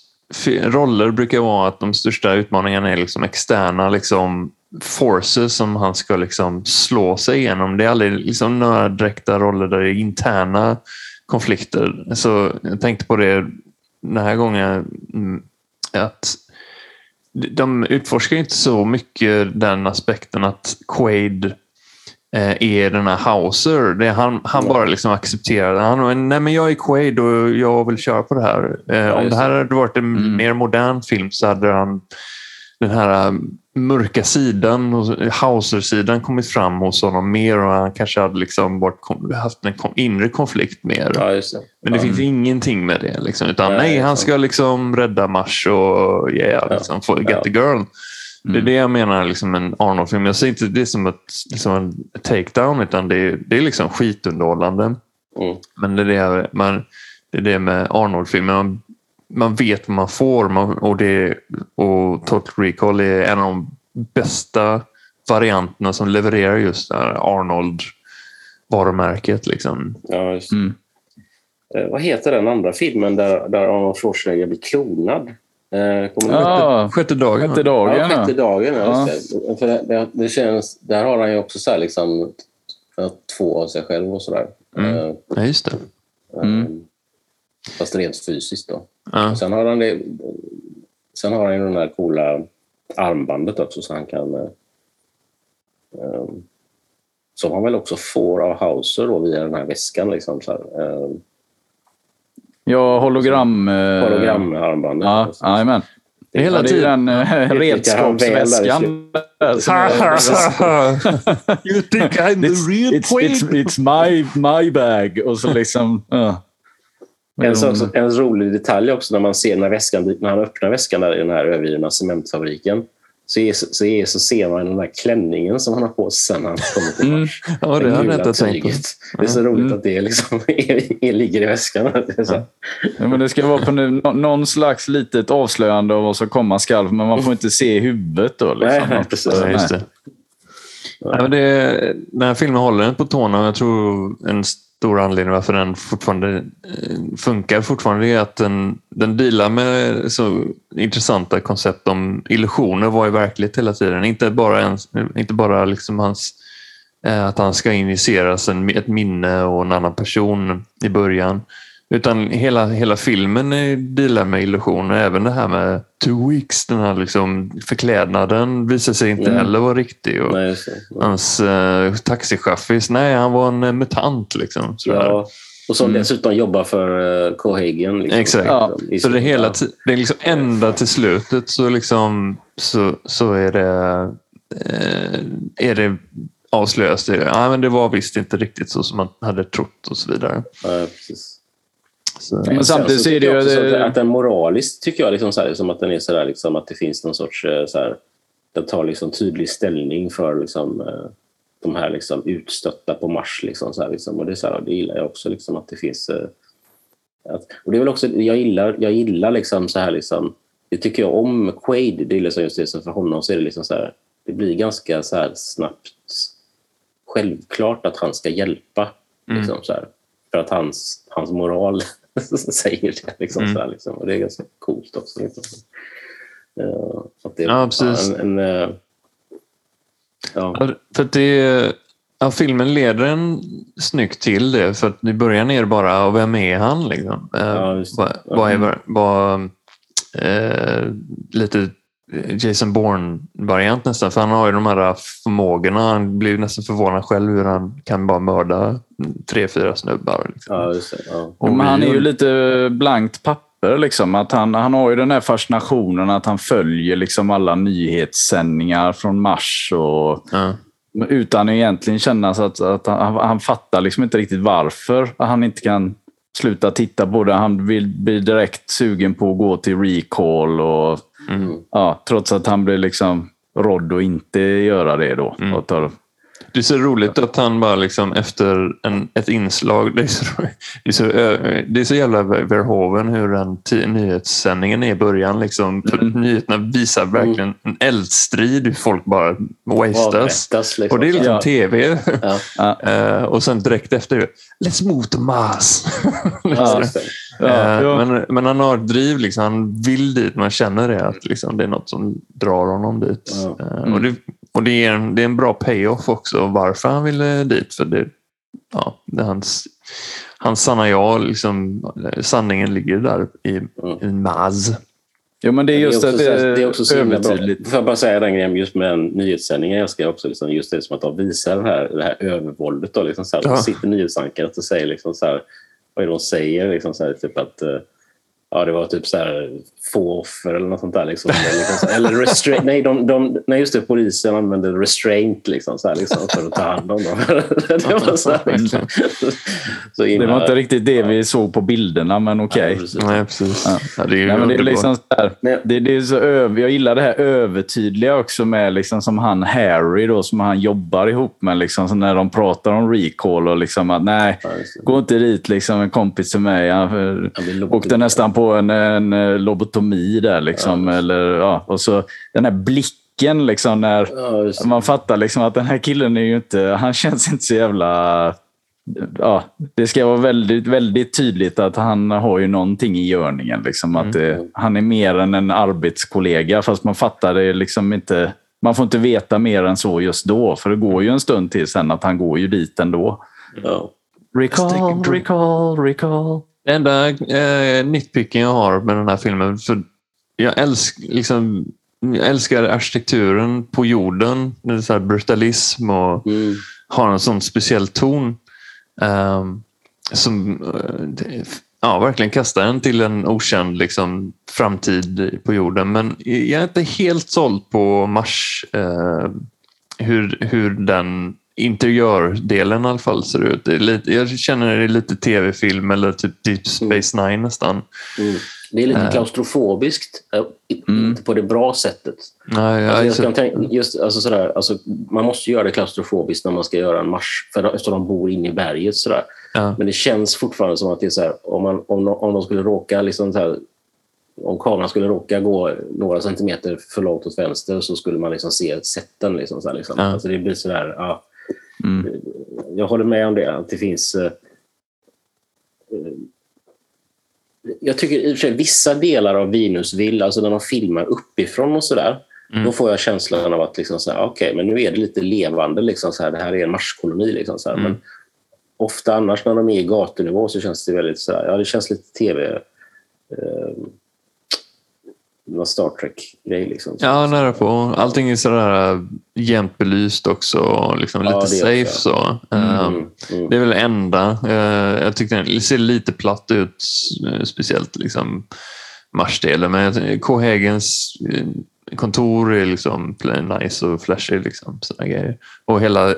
Speaker 3: roller brukar vara att de största utmaningarna är liksom externa liksom, forces som han ska liksom slå sig igenom. Det är aldrig liksom några direkta roller där det är interna konflikter. Så jag tänkte på det den här gången mm, att de utforskar inte så mycket den aspekten att Quaid eh, är den här Hauser. Det han, han bara liksom accepterar. Han, nej men jag är Quaid och jag vill köra på det här. Eh, om
Speaker 1: just
Speaker 3: det här hade varit en mer modern film så hade han den här mörka sidan och Hauser-sidan kommit fram hos honom mer och han kanske hade liksom varit, haft en inre konflikt mer.
Speaker 1: Ja, det.
Speaker 3: Men det finns ingenting med det. Liksom, utan
Speaker 1: Nej,
Speaker 3: nej, han ska liksom rädda Mars och yeah, liksom, få get
Speaker 1: Ja.
Speaker 3: the girl. Det är det jag menar, liksom en Arnold-film. Jag säger inte det som ett, liksom en takedown, utan det är, det är liksom skitunderhållande.
Speaker 1: Mm.
Speaker 3: Men det är det, man, det, är det med Arnold-filmer. Man, man vet vad man får man, och, det, och Total Recall är en av de bästa varianterna som levererar just det här Arnold-varumärket. Liksom.
Speaker 1: Ja, just.
Speaker 2: Mm.
Speaker 1: Eh, vad heter den andra filmen där, där Arnold Schwarzenegger blir klonad? Eh?
Speaker 2: Ja,
Speaker 3: Sjätte dagen.
Speaker 2: sjätte
Speaker 1: Ja,
Speaker 2: dagen.
Speaker 1: sjätte
Speaker 2: Ja.
Speaker 1: dagen. Ja. Det. För det, det, det känns, där har han ju också så här liksom, eh, två av sig själv och sådär.
Speaker 3: Mm.
Speaker 1: Eh,
Speaker 3: Ja, just det.
Speaker 2: Mm.
Speaker 1: Fast rent fysiskt då.
Speaker 3: Ja.
Speaker 1: Sen har han det, sen har han ju det där coola armbandet också så han kan... Eh, eh, som han väl också får av Hauser då via den här väskan. Liksom, så här, eh,
Speaker 2: Ja, hologram... eh,
Speaker 1: hologramarmbandet.
Speaker 2: Ja, jajamän.
Speaker 3: Hela
Speaker 2: Ja, det är
Speaker 3: tiden.
Speaker 2: den
Speaker 1: Utnyttjar han väl där i
Speaker 2: redskapsväskan.
Speaker 3: you think I'm
Speaker 2: It's, it's, it's, it's my, my bag. Och så liksom... ja.
Speaker 1: En, som- en rolig detalj också när man ser när, väskan, när han öppnar väskan där i den här övergivna cementfabriken så, är, så, är, så ser man den där klänningen som han har på sig sen när han kommer till Mars.
Speaker 3: Ja, det har jag inte tänkt på.
Speaker 1: Det är så roligt
Speaker 2: Mm.
Speaker 1: att det liksom är, är, ligger i väskan. Det är så.
Speaker 2: Ja, men det ska vara på nu, nå- någon slags litet avslöjande av vad som komma skall, men man får inte se huvudet då. Liksom.
Speaker 1: Nej, precis.
Speaker 3: Ja, just det. Ja, men det, den här filmen håller den på tårna jag tror en stor anledning varför den fortfarande eh, funkar fortfarande är att den, den dealar med så intressanta koncept om illusioner var är verklighet hela tiden. Inte bara, ens, inte bara liksom hans, eh, att han ska injiceras en, ett minne och en annan person i början. Utan hela, hela filmen är- dealar med illusioner. Även det här med two weeks, den här liksom förklädnaden visar sig inte
Speaker 1: Mm.
Speaker 3: heller vara riktig. Och
Speaker 1: Nej, det.
Speaker 3: Hans eh, taxichaffis, nej han var en eh, mutant. Liksom, sådär.
Speaker 1: Ja. Och som dessutom jobbar för uh, Cohagen. Liksom.
Speaker 3: Exakt.
Speaker 2: Ja.
Speaker 3: Så det hela det är liksom ända till slutet så, liksom, så, så är det, eh, är det avslöjas det. Ja, men det var visst inte riktigt så som man hade trott och så vidare.
Speaker 1: Ja, precis.
Speaker 3: Så,
Speaker 2: Men samtidigt så är det
Speaker 1: tycker jag
Speaker 2: ju- det-
Speaker 1: att, att den moraliskt tycker jag liksom så här, liksom att den är så där, liksom att det finns någon sorts eh, så här, den tar liksom tydlig ställning för liksom, eh, de här liksom utstötta på Mars. Liksom, så här, liksom. Och det, är så här, det gillar jag också, liksom, att det finns... Eh, att, och det är väl också, jag gillar, jag gillar liksom så här, liksom, det tycker jag om Quaid, det är liksom just det, så för honom så är det liksom så här, det blir ganska så här snabbt självklart att han ska hjälpa. Liksom, så här, för att hans, hans moral säger det. Liksom,
Speaker 3: Mm.
Speaker 1: så här, liksom. Och det är ganska coolt också. Liksom. Eh, att det,
Speaker 3: Ja, precis.
Speaker 1: En, en, eh, ja,
Speaker 3: För det, ja, filmen leder en snyggt till det. För att i början är det bara, vem är han? Liksom? Eh,
Speaker 1: Ja,
Speaker 3: vad, vad är vad, eh, lite Jason Bourne-variant nästan. För han har ju de här förmågorna. Han blir nästan förvånad själv hur han kan bara mörda tre, fyra snubbar. Liksom.
Speaker 1: ja, just det. Ja.
Speaker 3: Och
Speaker 2: men han är ju lite blankt papper. Liksom. Att han, han har ju den här fascinationen att han följer liksom alla nyhetssändningar från Mars. Och,
Speaker 3: Ja.
Speaker 2: utan att egentligen känna så att, att han, han fattar liksom inte riktigt varför han inte kan sluta titta på det. Han vill bli direkt sugen på att gå till recall. Och,
Speaker 3: Mm.
Speaker 2: ja, trots att han blir liksom rådd att inte göra det då.
Speaker 3: Mm.
Speaker 2: Och tar,
Speaker 3: Det är så roligt att han bara liksom efter en, ett inslag, det är, så, det, är så, det är så jävla Verhoeven hur den nyhetssändningen är i början. Liksom,
Speaker 1: Mm.
Speaker 3: Nyheterna visar verkligen en eldstrid, hur folk bara wastas.
Speaker 1: Liksom.
Speaker 3: Och det är liksom
Speaker 2: Ja.
Speaker 3: tv.
Speaker 1: Ja.
Speaker 2: ja,
Speaker 3: Eh, och sen direkt efter, let's move to Mars. Eh. Men, men han har driv, liksom. han vill dit. Man känner det, att liksom, det är något som drar honom dit.
Speaker 1: Ja.
Speaker 3: Eh, Och, det, och det, är en, det är en bra payoff också, varför han ville dit. För det, ja, det är hans, hans sanna jag, liksom, sanningen ligger där i, i Maz.
Speaker 2: Jo, men det är just
Speaker 1: det är
Speaker 2: att
Speaker 1: också,
Speaker 2: det
Speaker 1: det är också så
Speaker 2: övertydligt.
Speaker 1: Får jag bara säga den grejen just med den nyhetssändningen. Jag älskar också liksom just det som att de visar det här, det här övervåldet. Då, liksom så här,
Speaker 3: Ja.
Speaker 1: Då sitter nyhetsankaret och säger liksom så här, vad är det de säger? Liksom så här, typ att eh, ja, det var typ så här, få offer eller något sånt där. Liksom. Eller, liksom eller restraint. Nej, de, de, nej, just det. Polisen använde restraint liksom, så här, liksom, för att ta hand om dem. det var så här, liksom. så
Speaker 2: Det
Speaker 1: himla-
Speaker 2: var inte riktigt det vi såg på bilderna, men okej.
Speaker 1: Ja.
Speaker 3: Nej, precis.
Speaker 2: Ja.
Speaker 3: Det är ju
Speaker 2: Nej, det är liksom så här,
Speaker 1: Men-
Speaker 2: det, det är så över, jag gillar det här övertydliga också med liksom som han Harry då, som han jobbar ihop med. Liksom, så när de pratar om recall och liksom att nej,
Speaker 1: Ja, det.
Speaker 2: gå inte dit liksom en kompis till mig. Han åkte nästan på en, en eh, lobotomi där. Liksom,
Speaker 1: Ja.
Speaker 2: eller, ja, och så den här blicken liksom när
Speaker 1: Ja,
Speaker 2: man fattar liksom att den här killen är ju inte, han känns inte så jävla... Ja, det ska vara väldigt, väldigt tydligt att han har ju någonting i görningen. Liksom, att det, han är mer än en arbetskollega, fast man fattar det liksom inte. Man får inte veta mer än så just då, för det går ju en stund till sen att han går ju dit ändå.
Speaker 1: Ja.
Speaker 2: Recall, recall, recall.
Speaker 3: Det enda eh, nitpicken jag har med den här filmen, för jag, älsk, liksom, jag älskar arkitekturen på jorden. Det är så här brutalism och
Speaker 1: Mm.
Speaker 3: har en sån speciell ton. ehm, som eh, det- ja, verkligen kastar en till en okänd liksom, framtid på jorden. Men jag är inte helt såld på Mars. Eh, hur, hur den interiördelen i alla fall ser ut. Det lite, jag känner det är lite tv-film eller typ Deep Space Nine nästan.
Speaker 1: Mm. Det är lite
Speaker 3: Eh.
Speaker 1: klaustrofobiskt, eh,
Speaker 2: Mm.
Speaker 1: inte på det bra sättet.
Speaker 3: Nej,
Speaker 1: Alltså, jag
Speaker 3: alltså,
Speaker 1: kan tänka, just, alltså, sådär, alltså, man måste göra det klaustrofobiskt när man ska göra en marsch, för eftersom de bor inne i berget. Sådär.
Speaker 3: ja.
Speaker 1: Men det känns fortfarande som att det är så här, om, man, om, om de skulle råka liksom så här, om kameran skulle råka gå några centimeter för långt åt vänster så skulle man liksom se sätten. Liksom, liksom.
Speaker 3: Ja.
Speaker 1: Alltså, det blir sådär, ja.
Speaker 2: Mm.
Speaker 1: Jag håller med om det, att det finns... eh, eh, jag tycker i och för sig vissa delar av Venusville, alltså när de filmar uppifrån och sådär,
Speaker 3: Mm.
Speaker 1: då får jag känslan av att liksom så här, okej, men nu är det lite levande. Liksom så här, det här är en marskoloni. Liksom så här,
Speaker 3: Mm.
Speaker 1: Men ofta annars när de är i gatunivå så känns det väldigt så här, ja, det känns lite tv... Eh, någon Star Trek-grej. Liksom.
Speaker 3: ja, nära på. Allting är sådär äh, jämnt belyst också. och Liksom
Speaker 1: Ja,
Speaker 3: lite
Speaker 1: det
Speaker 3: safe så. Ehm,
Speaker 1: Mm, mm.
Speaker 3: Det är väl det enda. Eh, Jag tyckte den ser lite platt ut, eh, speciellt liksom marsdelen. Men K. Hagens kontor är liksom nice och flashig. Liksom, såna grejer. Och hela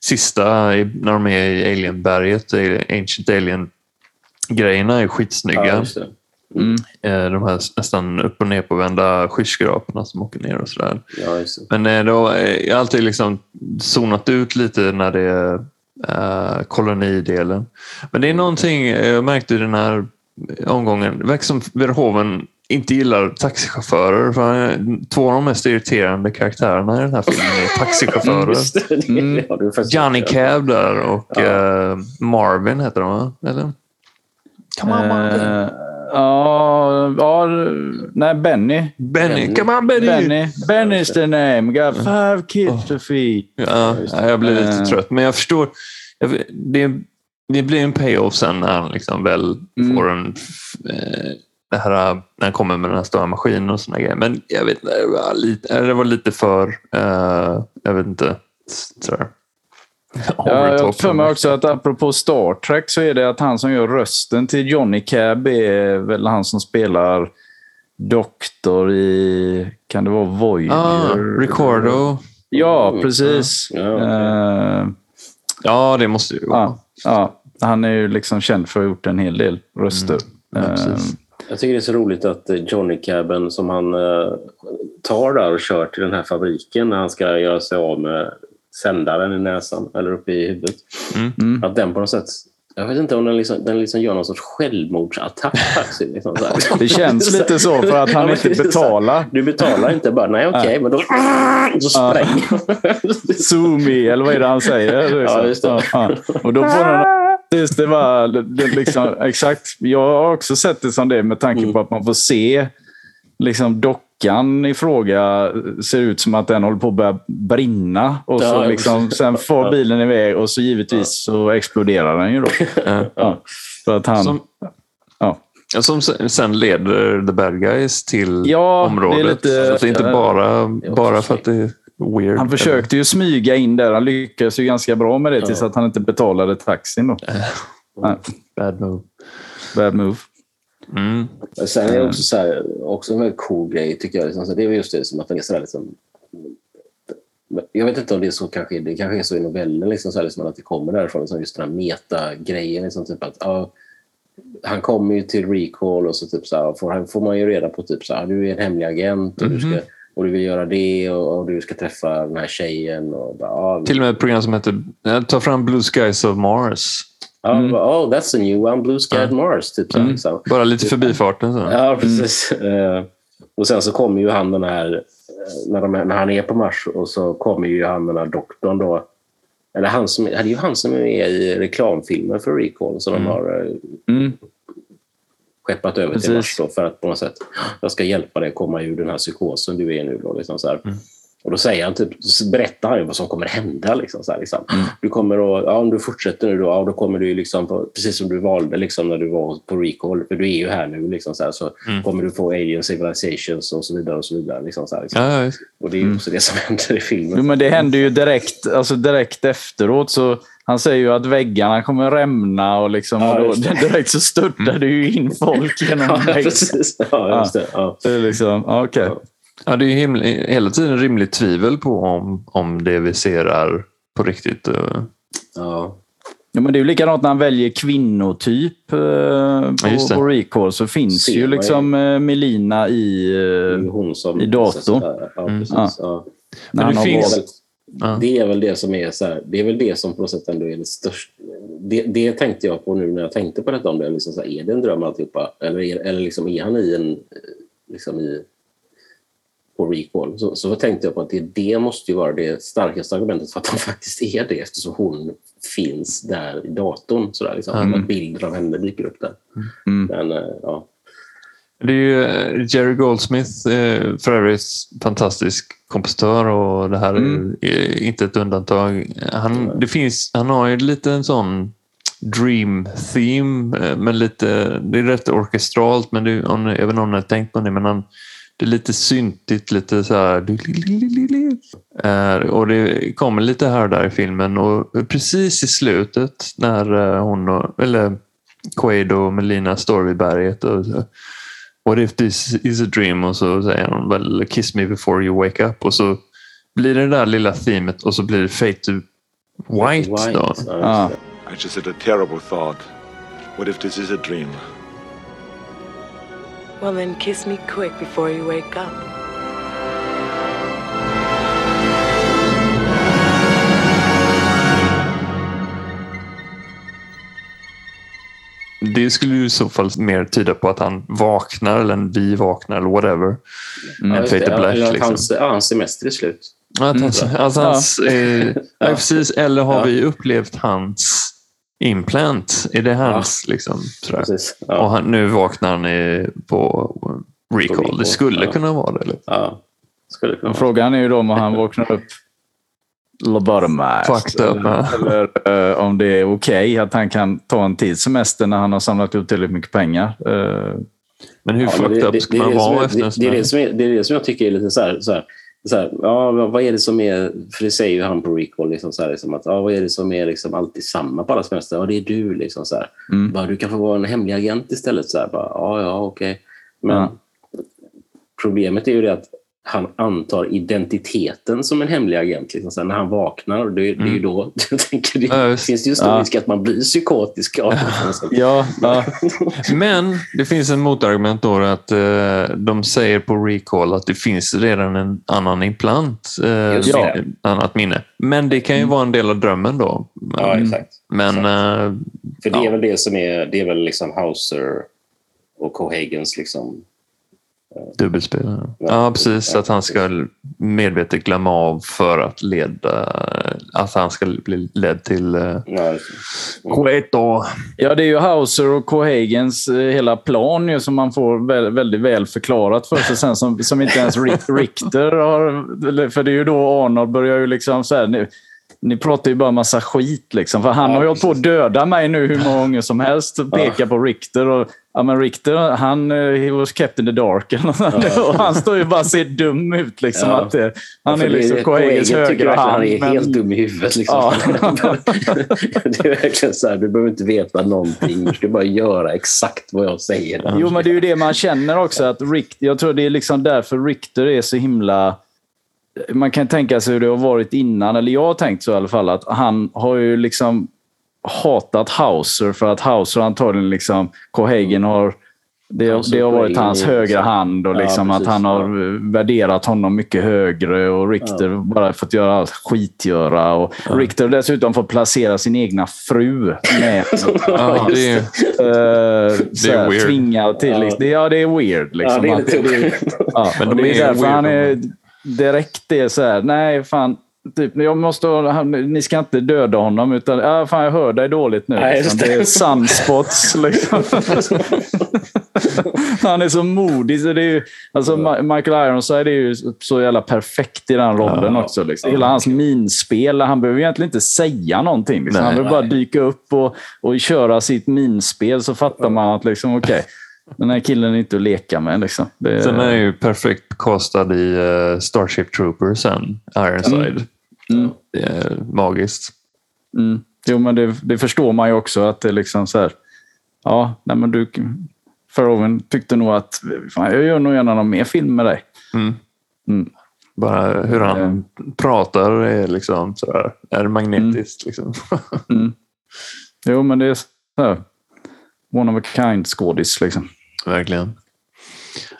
Speaker 3: sista, när de är i Alienberget, Ancient Alien-grejerna är skitsnygga.
Speaker 1: Ja, det.
Speaker 2: Mm.
Speaker 3: Eh, De här nästan upp och ner på vända skyskraporna som åker ner och sådär.
Speaker 1: Ja.
Speaker 3: Men eh, då, eh, jag har alltid liksom zonat ut lite när det är kolonidelen. Men det är någonting jag märkte i den här omgången. Det verkar som Verhoeven inte gillar taxichaufförer. För två av de mest irriterande karaktärerna i den här filmen är taxichaufförer.
Speaker 2: Mm.
Speaker 3: Johnny. Cab där och
Speaker 1: Ja.
Speaker 3: Marvin heter de va? Eller? Come on Marvin.
Speaker 2: Eh, ja, ja, nej, Benny.
Speaker 3: Benny, come on Benny!
Speaker 2: Benny. Benny's the name. Got five kids to feed.
Speaker 3: Ja, ja, jag blir lite
Speaker 2: Eh.
Speaker 3: trött. Men jag förstår. Det, det blir en payoff sen när han liksom väl
Speaker 2: Mm.
Speaker 3: får en... Eh, det här, när han kommer med den här stora maskinen och såna grejer. Men jag vet inte, det var lite, det var lite för... Eh, jag vet inte. Sådär.
Speaker 2: Ja, jag har för mig också att apropå Star Trek så är det att han som gör rösten till Johnny Cab är väl han som spelar doktor i, kan det vara Voyager?
Speaker 3: Ah, Ricardo.
Speaker 2: Ja,
Speaker 1: Mm,
Speaker 2: precis.
Speaker 1: ja, okej.
Speaker 2: Eh,
Speaker 3: Ja, det måste ju vara.
Speaker 2: ja, ja, han är ju liksom känd för att ha gjort en hel del röster.
Speaker 3: Ja,
Speaker 2: Eh,
Speaker 3: precis.
Speaker 1: Jag tycker det är så roligt att eh, Johnny Caben som han tar där och kör till den här fabriken när han ska göra sig av med sändaren i näsan eller uppe i huvudet.
Speaker 2: Mm.
Speaker 1: Att den på något sätt, jag vet inte om den liksom, den liksom gör någon sorts självmordsattack. faktiskt, liksom så här.
Speaker 2: Det känns lite så för att han
Speaker 1: Ja,
Speaker 2: inte betalar.
Speaker 1: Du betalar inte bara, nej okej, men då så spränger
Speaker 2: Zoomi, eller vad är det han säger?
Speaker 1: Ja, just det.
Speaker 2: Ja, ja. Och då får han... Just det var det, liksom, exakt. Jag har också sett det som det med tanke
Speaker 1: Mm.
Speaker 2: på att man får se liksom dockan i fråga ser ut som att den håller på att börja brinna. Och så liksom, sen får bilen iväg och så givetvis så exploderar den ju då. Ja. För att han...
Speaker 3: Som,
Speaker 2: Ja.
Speaker 3: som sen leder the bad guys till
Speaker 2: Ja, det är
Speaker 3: området.
Speaker 2: lite-
Speaker 3: så att det är inte bara, bara för att det är weird.
Speaker 2: Han försökte ju smyga in där. Han lyckades ju ganska bra med det tills att han inte betalade taxin. Då. Ja,
Speaker 3: Bad move.
Speaker 2: bad move.
Speaker 3: Mm.
Speaker 1: Sen är det också, så här, också en väldigt cool grej tycker jag. Liksom, så det är just det som att den är så här, liksom, jag vet inte om det är så kanske, det kanske är så i novellen, liksom, så här, liksom, att det kommer därifrån, liksom, just den här meta-grejen. Liksom, typ att, ja, han kommer ju till Recall och så typ så här, får, han- får man ju reda på typ så här, du är en hemlig agent och, du, ska, och du vill göra det och, och du ska träffa den här tjejen. Och, bara, ja,
Speaker 3: Till och med ett program som heter eh, Ta fram Blue Skies of Mars.
Speaker 1: Ja, bara, oh, that's a new one, Blue Sky
Speaker 3: Ja.
Speaker 1: Mars. Typ, så här, liksom.
Speaker 3: Bara lite förbifarten. Så.
Speaker 1: Ja, precis. Eh, och sen så kommer ju han den här, eh, när, de, är- när han är på Mars och så kommer ju han den här doktorn då. Eller han som, det är ju han som är med i reklamfilmen för Recall som de har eh,
Speaker 2: Mm.
Speaker 1: skeppat över till
Speaker 2: Precis.
Speaker 1: Mars då, för att på något sätt, jag ska hjälpa dig komma ur den här psykosen du är i nu. Då, liksom så här. Och då säger han typ, berättar han ju vad som kommer hända. Liksom, så här, liksom. Du kommer att, ja, om du fortsätter nu då, ja, då kommer du liksom, precis som du valde liksom, när du var på Recall, för du är ju här nu, liksom, så, här, så kommer du få alien civilizations och så vidare. Och så vidare liksom, så här, liksom.
Speaker 3: Ja, ja,
Speaker 1: Och det är ju också det som händer i filmen.
Speaker 2: Jo, men det händer ju direkt, alltså direkt efteråt. Så han säger ju att väggarna kommer rämna och, liksom,
Speaker 1: Ja,
Speaker 2: och då, direkt så störtar det ju in folk genom
Speaker 1: Ja, precis. Ja, just det. Ja.
Speaker 2: Det är liksom, okej.
Speaker 3: Ja, det är ju himla, hela tiden rimligt tvivel på om, om det vi ser är på riktigt. eh.
Speaker 1: Ja.
Speaker 2: Ja, men det är ju likadant när han väljer kvinnotyp eh, på,
Speaker 3: det.
Speaker 2: på Recall. Så finns
Speaker 1: Ser
Speaker 2: ju liksom eh, Melina i... Eh,
Speaker 1: ju hon som,
Speaker 2: i datorn.
Speaker 1: Ja,
Speaker 3: Mm.
Speaker 2: Ja.
Speaker 1: Ja.
Speaker 2: när
Speaker 3: det finns- Ja.
Speaker 1: Det är väl det som är så här, det är väl det som på något sätt ändå är det största. Det, det tänkte jag på nu när jag tänkte på detta om det. Liksom så här, är det en dröm alltihopa? Eller är, eller liksom är han i en... Liksom i, på recall? Så, så tänkte jag på att det, det måste ju vara det starkaste argumentet för att han faktiskt är det eftersom hon finns där i datorn. Så där, liksom,
Speaker 3: Mm.
Speaker 1: Bilder av henne dyker upp där.
Speaker 2: Mm.
Speaker 1: Men, eh, ja.
Speaker 3: Det är ju eh, Jerry Goldsmith, eh, för övrigt fantastisk kompositör och det här är
Speaker 2: Mm.
Speaker 3: eh, inte ett undantag. Han, det finns, han har ju lite en sån dream theme, men lite, det är rätt orkestralt, men det, om, jag vet inte om ni har tänkt på det, men han, det är lite syntigt, lite så här... Och det kommer lite här och där i filmen och precis i slutet när eh, hon och, eller Quaid och Melina står vid berget och så, What if this is a dream? Och så säger hon väl Kiss me before you wake up. Och så blir det det där lilla themet och så blir det Fade to White. Då.
Speaker 1: Just
Speaker 2: Ja.
Speaker 1: det.
Speaker 6: I just had a terrible thought. What if this is a dream?
Speaker 7: Well, then kiss me quick before you wake up.
Speaker 3: Det skulle ju i så fall mer tyda på att han vaknar eller vi vaknar eller whatever.
Speaker 1: Ja,
Speaker 3: Fade
Speaker 1: det.
Speaker 3: to Black.
Speaker 1: Ja, att
Speaker 3: liksom.
Speaker 1: hans, ja, hans semester är slut.
Speaker 3: Att hans, alltså hans, eh, ja. precis, eller har
Speaker 1: Ja.
Speaker 3: vi upplevt hans implant? Är det hans? Liksom, sådär?
Speaker 1: Precis.
Speaker 3: Och
Speaker 1: Ja.
Speaker 3: han, nu vaknar han i, på recall.
Speaker 1: recall,
Speaker 3: Det skulle
Speaker 1: ja.
Speaker 3: kunna vara det. Liksom.
Speaker 1: Ja. Skulle kunna.
Speaker 2: Frågan är ju då om han vaknar upp lobotomized.
Speaker 3: Ja.
Speaker 2: Eller eh, om det är okej att han kan ta en tids semester när han har samlat upp tillräckligt mycket pengar. Eh,
Speaker 3: Men hur
Speaker 1: Ja,
Speaker 3: fucked up ska man vara
Speaker 1: är-
Speaker 3: efter en
Speaker 1: det,
Speaker 3: sån
Speaker 1: det, är
Speaker 3: här?
Speaker 1: det, som är, det är det som jag tycker är lite så här, så här, så här ja, vad är det som är, för det säger ju han på Recall, liksom så här, liksom att, ja, vad är det som är liksom alltid samma på alla semester? Ja, det är du. Liksom, så här.
Speaker 2: Mm.
Speaker 1: Bara, du kan få vara en hemlig agent istället. Så här, bara, ja, ja, okej. Men
Speaker 2: Ja.
Speaker 1: problemet är ju det att han antar identiteten som en hemlig agent. Liksom, här, när han vaknar, det, det är ju då jag tänker, det,
Speaker 3: Ja,
Speaker 1: finns ju stor
Speaker 2: Ja.
Speaker 1: risk att man blir psykotisk sätt.
Speaker 2: ja, ja,
Speaker 3: Men det finns en motargument då att eh, de säger på recall att det finns redan en annan implant, eh, ett annat minne. Men det kan ju vara en del av drömmen då.
Speaker 1: Ja, exakt.
Speaker 3: Men eh,
Speaker 1: För det
Speaker 3: Ja.
Speaker 1: är väl det som är, det är väl liksom Hauser och Cohagans liksom.
Speaker 3: Dubbelspel. Ja, precis. Att han ska medvetet glömma av för att leda, att han ska bli ledd till eh,
Speaker 1: Ja,
Speaker 3: Queto.
Speaker 2: ja, det är ju Hauser och Cohagans eh, hela plan ju, som man får väl, väldigt väl förklarat för sig sen som, som inte ens Richter har... För det är ju då Arnold börjar ju liksom så här, ni, ni pratar ju bara massa skit liksom. För han
Speaker 1: Ja,
Speaker 2: har ju hållit på att döda mig nu hur många gånger som helst och pekar på Richter. Och, ja, men Richter, han eh, he was kept in the dark. och han står ju bara och ser dum ut. Liksom,
Speaker 1: Ja.
Speaker 2: att, eh, han
Speaker 1: för
Speaker 2: är liksom
Speaker 1: tycker
Speaker 2: högra hand.
Speaker 1: Han är
Speaker 2: men-
Speaker 1: helt dum i huvudet. Liksom.
Speaker 2: Ja.
Speaker 1: det är verkligen så här, du behöver inte veta någonting. Du ska bara göra exakt vad jag säger.
Speaker 2: Jo, men det är ju det man känner också. att Rick, Jag tror det är liksom därför Richter är så himla... Man kan tänka sig hur det har varit innan, eller jag har tänkt så i alla fall, att han har ju liksom hatat Hauser för att Hauser antagligen liksom... Cohagen har... Det, det har varit hans
Speaker 1: är-
Speaker 2: högra hand och
Speaker 1: Ja,
Speaker 2: liksom att
Speaker 1: precis,
Speaker 2: han har
Speaker 1: ja.
Speaker 2: värderat honom mycket högre och Richter bara fått göra allt skitgöra. Och Richter har dessutom fått placera sin egna fru med.
Speaker 3: Ja, det är,
Speaker 2: Uh,
Speaker 3: är weird.
Speaker 2: Tvingad till.
Speaker 1: Ja.
Speaker 2: Liksom. Det, ja, det är weird. Liksom.
Speaker 1: Ja, det är
Speaker 2: Att
Speaker 1: lite weird.
Speaker 2: Ja,
Speaker 3: Men de
Speaker 2: det är
Speaker 3: är
Speaker 2: därför han är direkt är så här, nej fan, typ, jag måste, ni ska inte döda honom utan, ja, fan jag hör dig dåligt nu.
Speaker 1: Nej,
Speaker 2: liksom.
Speaker 1: det.
Speaker 2: Det är sunspots. Liksom. han är så modig. Så det är ju, alltså, Michael Ironside är ju så jävla perfekt i den rollen
Speaker 1: Ja,
Speaker 2: också. Liksom. Hela hans minspel, han behöver egentligen inte säga någonting. Liksom.
Speaker 3: Nej,
Speaker 2: han behöver bara dyka upp och, och köra sitt minspel så fattar man att liksom, okej, den här killen är inte att leka med. Liksom. Det,
Speaker 3: sen är ju perfekt castad i eh, Starship Troopers sen, Ironside.
Speaker 2: Mm.
Speaker 3: Det är magiskt.
Speaker 2: Mm. Jo, men det, det förstår man ju också att det är liksom så här. Ja, nej, men du Verhoeven tyckte nog att fan, jag gör nog gärna någon mer film med dig.
Speaker 3: Mm.
Speaker 2: Mm.
Speaker 3: Bara hur han pratar är liksom sådär, är magnetiskt. Liksom.
Speaker 2: Mm. Jo, men det är så här, one of a kind skådis liksom.
Speaker 3: Verkligen.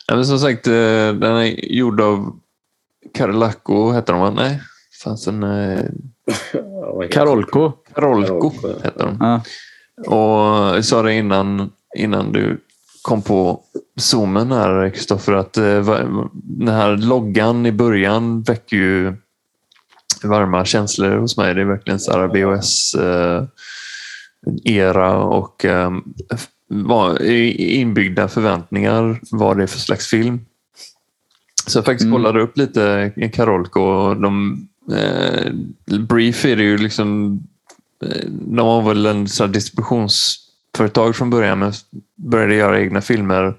Speaker 3: Ja, men som sagt, eh, den är gjord av Karolakko, heter de va? Nej, fanns en... eh,
Speaker 2: Karolko.
Speaker 3: Karolko heter de.
Speaker 2: Ja.
Speaker 3: Och jag sa det innan, innan du kom på zoomen här, Kristoffer, att eh, den här loggan i början väcker ju varma känslor hos mig. Det är verkligen så här BOS eh, era och eh, i- inbyggda förväntningar vad det är för slags film. Så jag faktiskt
Speaker 2: Mm.
Speaker 3: kollade upp lite Karolko och de eh, Brief är det ju liksom eh, de var väl en så distributionsföretag från början men började göra egna filmer.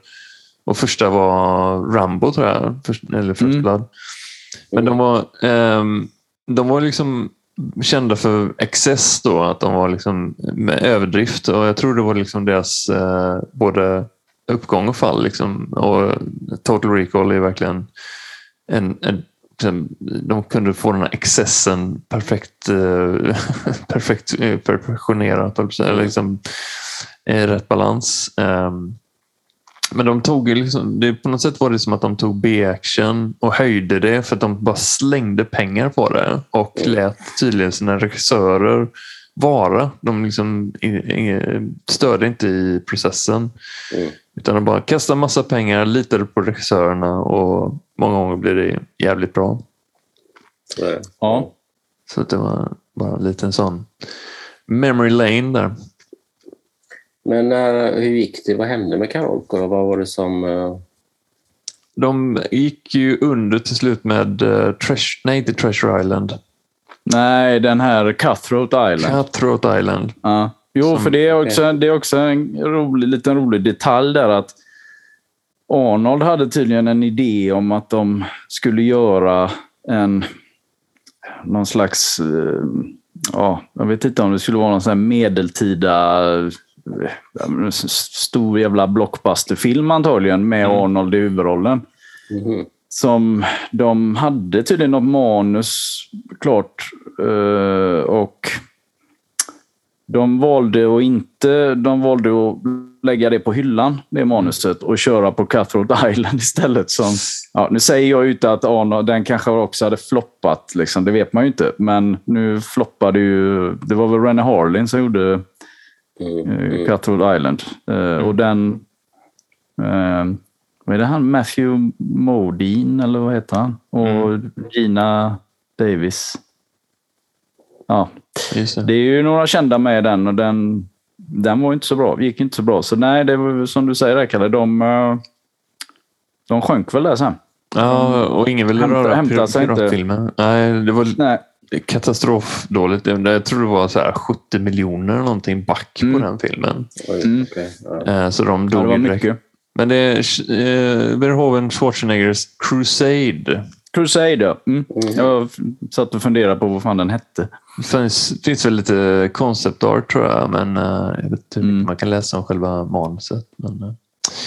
Speaker 3: Och första var Rambo tror jag, först, eller First
Speaker 2: Mm.
Speaker 3: Blood. Men de var, ehm, de var liksom kända för excess då, att de var liksom med överdrift och jag tror det var liksom deras eh, både uppgång och fall. Liksom. Och Total Recall är verkligen en, en de kunde få den här excessen perfekt, eh, perfekt eh, perfektionerat, eller liksom, i rätt balans. Ehm, men de tog liksom, det, på något sätt var det som att de tog B-action och höjde det för att de bara slängde pengar på det och lät tydligen sina regissörer vara. De liksom störde inte i processen.
Speaker 1: Mm.
Speaker 3: Utan de bara kastade massa pengar, litade på regissörerna och många gånger blev det jävligt bra.
Speaker 2: Ja.
Speaker 3: Så att det var bara en liten sån memory lane där.
Speaker 1: Men eh, hur gick det? Vad hände med Karolko? då? Vad var det som... eh,
Speaker 3: De gick ju under till slut med uh, Treasure, nej, inte Treasure Island.
Speaker 2: Nej, den här Cutthroat Island.
Speaker 3: Cutthroat Island.
Speaker 2: Ja. Jo,
Speaker 3: Som-
Speaker 2: för det är också, det är också en rolig, liten rolig detalj där att Arnold hade tydligen en idé om att de skulle göra en någon slags, eh, ja, jag vet inte om det skulle vara någon sån här medeltida eh, stor jävla blockbusterfilm antagligen med Arnold i huvudrollen.
Speaker 1: mhm.
Speaker 2: Som de hade tydligen något manus klart eh, och de valde att inte de valde att lägga det på hyllan, det manuset, och köra på Cutthroat Island istället. Som, ja, nu säger jag ju inte att Arnold, den kanske också hade floppat, liksom, det vet man ju inte. Men nu floppade ju, det var väl Rennie Harlin som gjorde
Speaker 1: Mm,
Speaker 2: eh,
Speaker 1: mm.
Speaker 2: Cutthroat Island. Eh, Och den... Eh, vad är det han? Matthew Modine, eller vad heter han? Och Gina Davis. Ja,
Speaker 3: Just det.
Speaker 2: det är ju några kända med den och den, den var inte så bra. gick inte så bra. Så nej, det var som du säger där, Kalle. De, eh, de sjönk väl där sen.
Speaker 3: Ja, och ingen ville
Speaker 2: Hämta-
Speaker 3: röra
Speaker 2: hämta
Speaker 3: pir-
Speaker 2: sig inte.
Speaker 3: piratfilmer. Nej, det var
Speaker 2: Nej.
Speaker 3: katastrofdåligt. Jag tror det var så här 70 miljoner eller någonting back
Speaker 2: Mm.
Speaker 3: på den filmen.
Speaker 1: Oj,
Speaker 2: Mm.
Speaker 1: ja.
Speaker 3: Eh, Så de
Speaker 2: Ja,
Speaker 3: dog ju direkt.
Speaker 2: mycket.
Speaker 3: Men det är eh, Verhoeven Schwarzeneggers Crusade.
Speaker 2: Crusade, ja. mm.
Speaker 1: Mm.
Speaker 2: Jag satt och funderade på vad fan den hette.
Speaker 3: Det finns, finns väl lite concept art tror jag, men eh, jag vet inte hur mycket
Speaker 2: Mm.
Speaker 3: man kan läsa om själva manuset. Men, eh,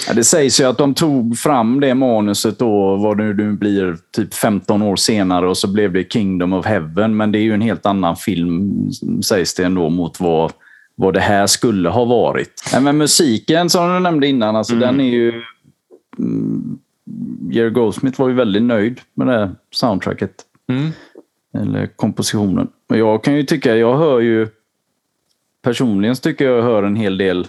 Speaker 2: Ja, det sägs ju att de tog fram det manuset då, vad det nu blir, typ 15 år senare och så blev det Kingdom of Heaven. Men det är ju en helt annan film, sägs det ändå, mot vad, vad det här skulle ha varit. Nej, men musiken som du nämnde innan, alltså den är ju... Mm, Jerry Goldsmith var ju väldigt nöjd med det soundtracket.
Speaker 3: mm.
Speaker 2: Eller kompositionen. Men jag kan ju tycka, jag hör ju... Personligen så tycker jag jag hör en hel del...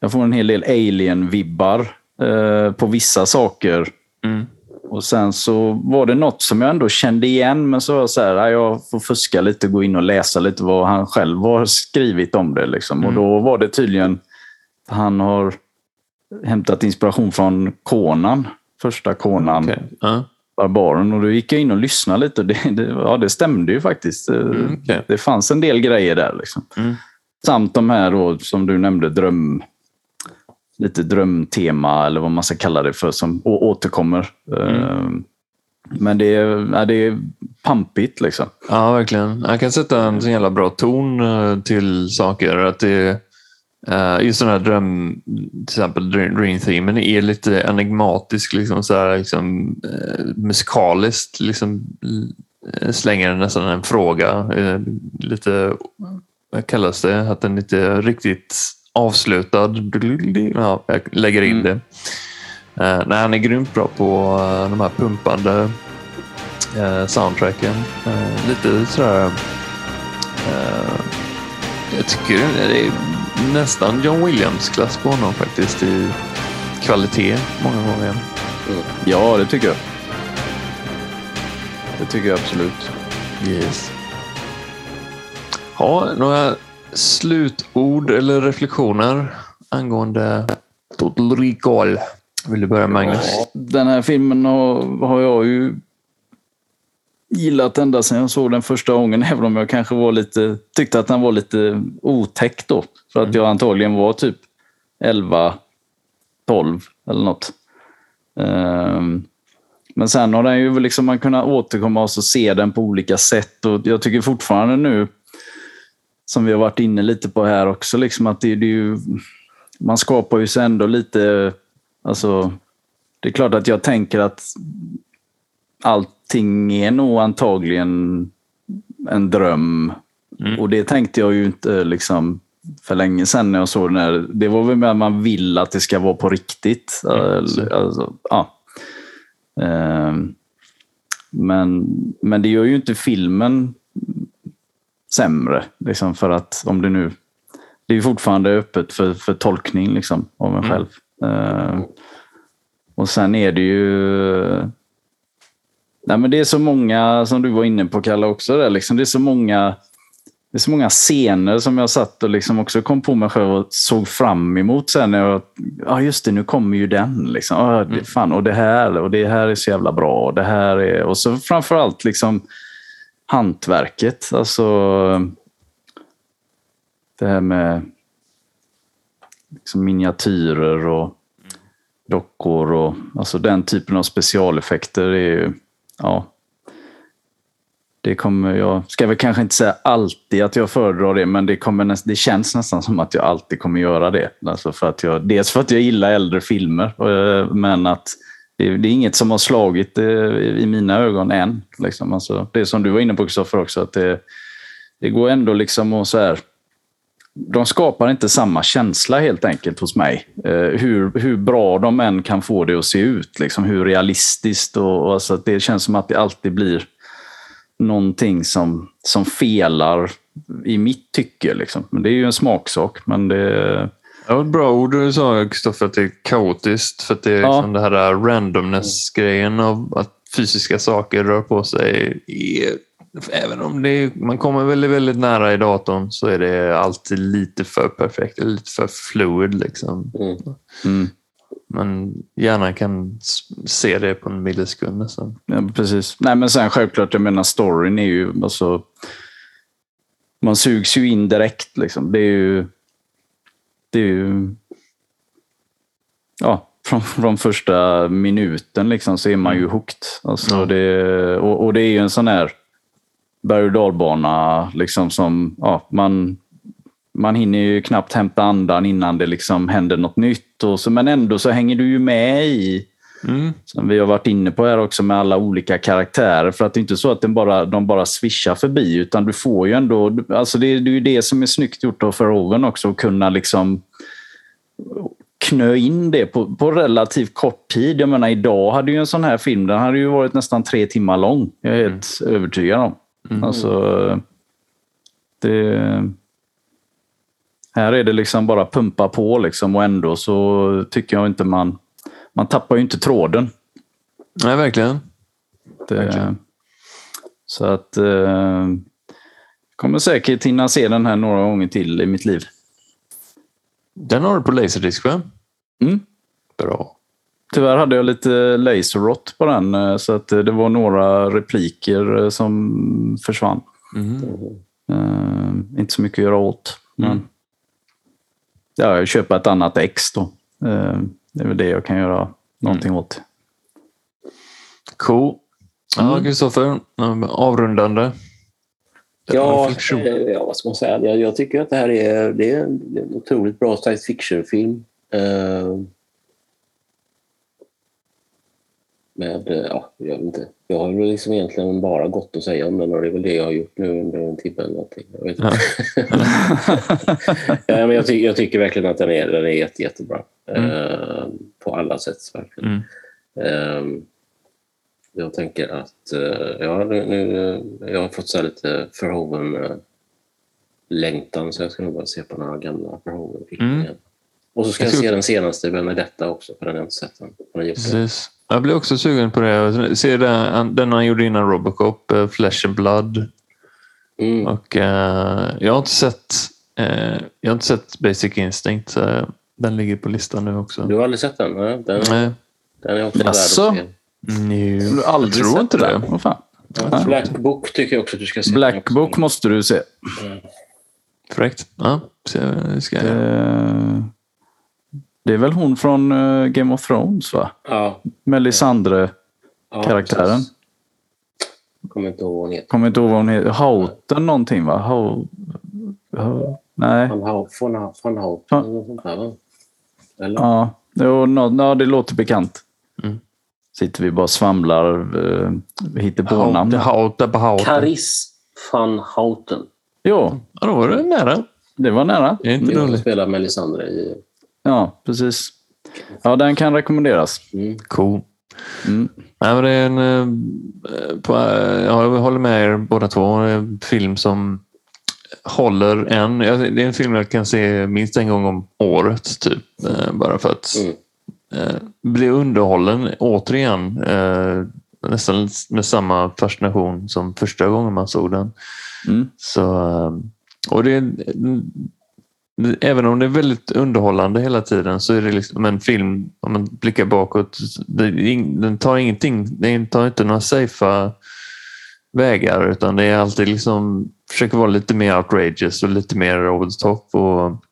Speaker 2: Jag får en hel del alien-vibbar eh, på vissa saker.
Speaker 3: Mm.
Speaker 2: Och sen så var det något som jag ändå kände igen, men så var jag så här, "Nej, jag får fuska lite, gå in och läsa lite vad han själv har skrivit om det. Liksom. Och då var det tydligen, han har hämtat inspiration från Conan, första Conan.
Speaker 3: Okej. Ja.
Speaker 2: Barbaren och då gick jag in och lyssnade lite. Det, det, ja, det stämde ju faktiskt. Det,
Speaker 3: Mm, okej.
Speaker 2: det fanns en del grejer där. Liksom.
Speaker 3: Mm.
Speaker 2: Samt de här då, som du nämnde, dröm, lite drömtema eller vad man ska kalla det för, som återkommer. Eh, Men det är, ja, det är pampigt liksom.
Speaker 3: Ja, verkligen. Jag kan sätta en så jävla bra ton eh, till saker. Att det, eh, just den här dröm, till exempel Dream Themen är lite enigmatisk, liksom, så här, liksom, eh, musikaliskt. Liksom, eh, slänger nästan en fråga. Eh, lite vad kallas det? Att den inte är riktigt avslutad. Ja, jag lägger in
Speaker 2: Mm.
Speaker 3: det. Uh, nej, han är grymt bra på de här pumpande uh, soundtracken. Lite sådär... jag tycker det är nästan John Williams-klass på honom faktiskt i kvalitet många gånger.
Speaker 2: Ja, det tycker jag. Det tycker jag absolut.
Speaker 3: Yes. Ja, några slutord eller reflektioner angående Total Recall? Vill du börja Magnus?
Speaker 2: Den här filmen har, har jag ju gillat ända sedan jag såg den första gången, även om jag kanske var lite, tyckte att den var lite otäck då. För att jag antagligen var typ 11, 12 eller något. Ehm, men sen har den ju liksom man kunnat återkomma och så se den på olika sätt. Och jag tycker fortfarande nu, som vi har varit inne lite på här också, liksom att det, det är ju, man skapar ju sig ändå lite... Alltså, det är klart att jag tänker att allting är nog antagligen en dröm. Och det tänkte jag ju inte liksom för länge sedan när jag såg den här. Det var väl med att man vill att det ska vara på riktigt. Eller, Alltså, ja. Ehm, Men, men det gör ju inte filmen sämre. Liksom för att om det nu... Det är fortfarande öppet för, för tolkning liksom, av en själv. Ehm, och sen är det ju... Nej, men det är så många, som du var inne på Kalle också, där, liksom, det är så många det är så många scener som jag satt och liksom också kom på mig själv och såg fram emot sen. Ja just det, nu kommer ju den. Liksom. Ja, det, fan, och det här och det här är så jävla bra. Och det här är, och så framförallt liksom hantverket. Alltså det här med liksom miniatyrer och dockor och alltså den typen av specialeffekter är ju, ja. Det kommer jag, ska väl kanske inte säga alltid att jag föredrar det, men det, kommer näst, det känns nästan som att jag alltid kommer göra det. Alltså för att jag, dels för att jag gillar äldre filmer, eh, men att det, det är inget som har slagit eh, i mina ögon än. Liksom. Alltså, det som du var inne på Kristoffer också, att det, det går ändå liksom att så här, de skapar inte samma känsla helt enkelt hos mig. Eh, hur, hur bra de än kan få det att se ut. Liksom, hur realistiskt. Och, och alltså, det känns som att det alltid blir någonting som, som felar i mitt tycke. Liksom. Men det är ju en smaksak. Men det,
Speaker 3: ett bra ord du sa Kristoffer, att det är kaotiskt. För att det är
Speaker 2: Ja.
Speaker 3: liksom det här randomness-grejen av att fysiska saker rör på sig. Är, även om det är, man kommer väldigt, väldigt nära i datorn så är det alltid lite för perfekt, eller lite för fluid. Liksom.
Speaker 1: Mm.
Speaker 2: mm,
Speaker 3: Man gärna kan se det på en millisekund nästan.
Speaker 2: ja, precis. Nej, men sen självklart, jag menar storyn är ju... Alltså, man sugs ju in direkt. Liksom. Det är ju... Det är ju... Ja, från, från första minuten liksom, så är man ju hooked. Alltså,
Speaker 3: Ja.
Speaker 2: det, och, och det är ju en sån här berg och dalbana liksom, som ja, man, man hinner ju knappt hämta andan innan det liksom händer något nytt. Och så, men ändå så hänger du ju med i,
Speaker 3: Mm.
Speaker 2: som vi har varit inne på här också, med alla olika karaktärer. För att det är inte så att den bara, de bara swishar förbi, utan du får ju ändå... Alltså det, det är ju det som är snyggt gjort av Verhoeven också, att kunna liksom knö in det på, på relativt kort tid. Jag menar, idag hade ju en sån här film, den hade ju varit nästan tre timmar lång. Jag är helt övertygad om. Alltså, det... Här är det liksom bara pumpa på liksom och ändå så tycker jag inte man... Man tappar ju inte tråden.
Speaker 3: Nej, verkligen.
Speaker 2: Det,
Speaker 3: Verkligen.
Speaker 2: så att... Eh, kommer säkert hinna se den här några gånger till i mitt liv.
Speaker 3: Den har du på Laserdisc va?
Speaker 2: Mm.
Speaker 3: Bra.
Speaker 2: Tyvärr hade jag lite laser rot på den, eh, så att eh, det var några repliker eh, som försvann.
Speaker 3: Mm.
Speaker 2: Eh, inte så mycket att göra åt. Men
Speaker 3: Mm.
Speaker 2: ja, jag köper ett annat ex då. Eh, det är väl det jag kan göra någonting åt.
Speaker 3: Cool. Ja,
Speaker 2: Mm.
Speaker 3: Kristoffer. avrundande.
Speaker 1: Ja, ja, vad ska man säga? Jag, jag tycker att det här är, det är en otroligt bra science fiction-film. Eh, med, eh, ja, jag vet inte. Jag har väl liksom egentligen bara gott att säga om den och det är väl det jag har gjort nu under en timme eller någonting. Jag, vet inte. ja, men jag, ty jag tycker verkligen att den är, den är jätte, jättebra. Eh, på alla sätt verkligen.
Speaker 3: Mm.
Speaker 1: Eh, jag tänker att eh, ja, nu, nu, jag har fått så lite Verhoeven eh, längtan så jag ska nog bara se på några gamla Verhoeven-filmer
Speaker 3: Mm.
Speaker 1: Och så ska jag
Speaker 3: Jag
Speaker 1: se den senaste Benedetta också, för den har jag inte sett. Den.
Speaker 3: Precis. Jag blev också sugen på det. Se den, den han gjorde innan Robocop, eh, Flesh and Blood.
Speaker 1: Mm.
Speaker 3: Och, eh, jag, har inte sett, eh, jag har inte sett Basic Instinct. Så eh, den ligger på listan nu också.
Speaker 1: Du har aldrig sett den? Nej, den,
Speaker 3: Nej.
Speaker 1: den är också värd att se.
Speaker 3: Nej.
Speaker 2: Du aldrig
Speaker 3: Jag tror
Speaker 2: sett
Speaker 3: inte det.
Speaker 2: Vad fan?
Speaker 1: Ja, Black Book tycker jag också att du ska se.
Speaker 2: Black Book måste du se.
Speaker 3: Fräckt. Ja, jag ska jag.
Speaker 2: Eh, Det är väl hon från eh, Game of Thrones, va?
Speaker 1: Ja,
Speaker 2: Melisandre.
Speaker 1: ja. Kommer inte ihåg vad hon heter.
Speaker 2: Kommer inte ihåg vad hon heter. Houten någonting, va? Ho... Ho... Nej.
Speaker 1: Van Van Houten
Speaker 2: Ja.
Speaker 1: eller?
Speaker 2: Ja, jo, nå- ja, det låter bekant.
Speaker 3: Mm.
Speaker 2: Sitter vi bara och svamlar, uh, hittar på namn.
Speaker 3: Hauta på Hauta.
Speaker 1: Karis van Houten.
Speaker 2: Jo,
Speaker 3: Ja, då var det nära.
Speaker 2: det var nära.
Speaker 3: Det är inte
Speaker 1: är hon
Speaker 3: dåligt.
Speaker 1: spelar Melisandre i...
Speaker 2: Ja, precis. Ja, den kan rekommenderas.
Speaker 1: Mm.
Speaker 3: Cool.
Speaker 2: Mm.
Speaker 3: Nej, men det är en, eh, på, eh, ja, jag håller med er båda två. En film som håller ja, Det är en film jag kan se minst en gång om året. typ. Eh, Bara för att
Speaker 1: Mm.
Speaker 3: bli underhållen återigen. Nästan med samma fascination som första gången man såg den.
Speaker 2: Mm.
Speaker 3: Så, och det, även om det är väldigt underhållande hela tiden så är det liksom en film, om man blickar bakåt, den tar ingenting, den tar inte några safea vägar utan det är alltid liksom, försöker vara lite mer outrageous och lite mer over the top och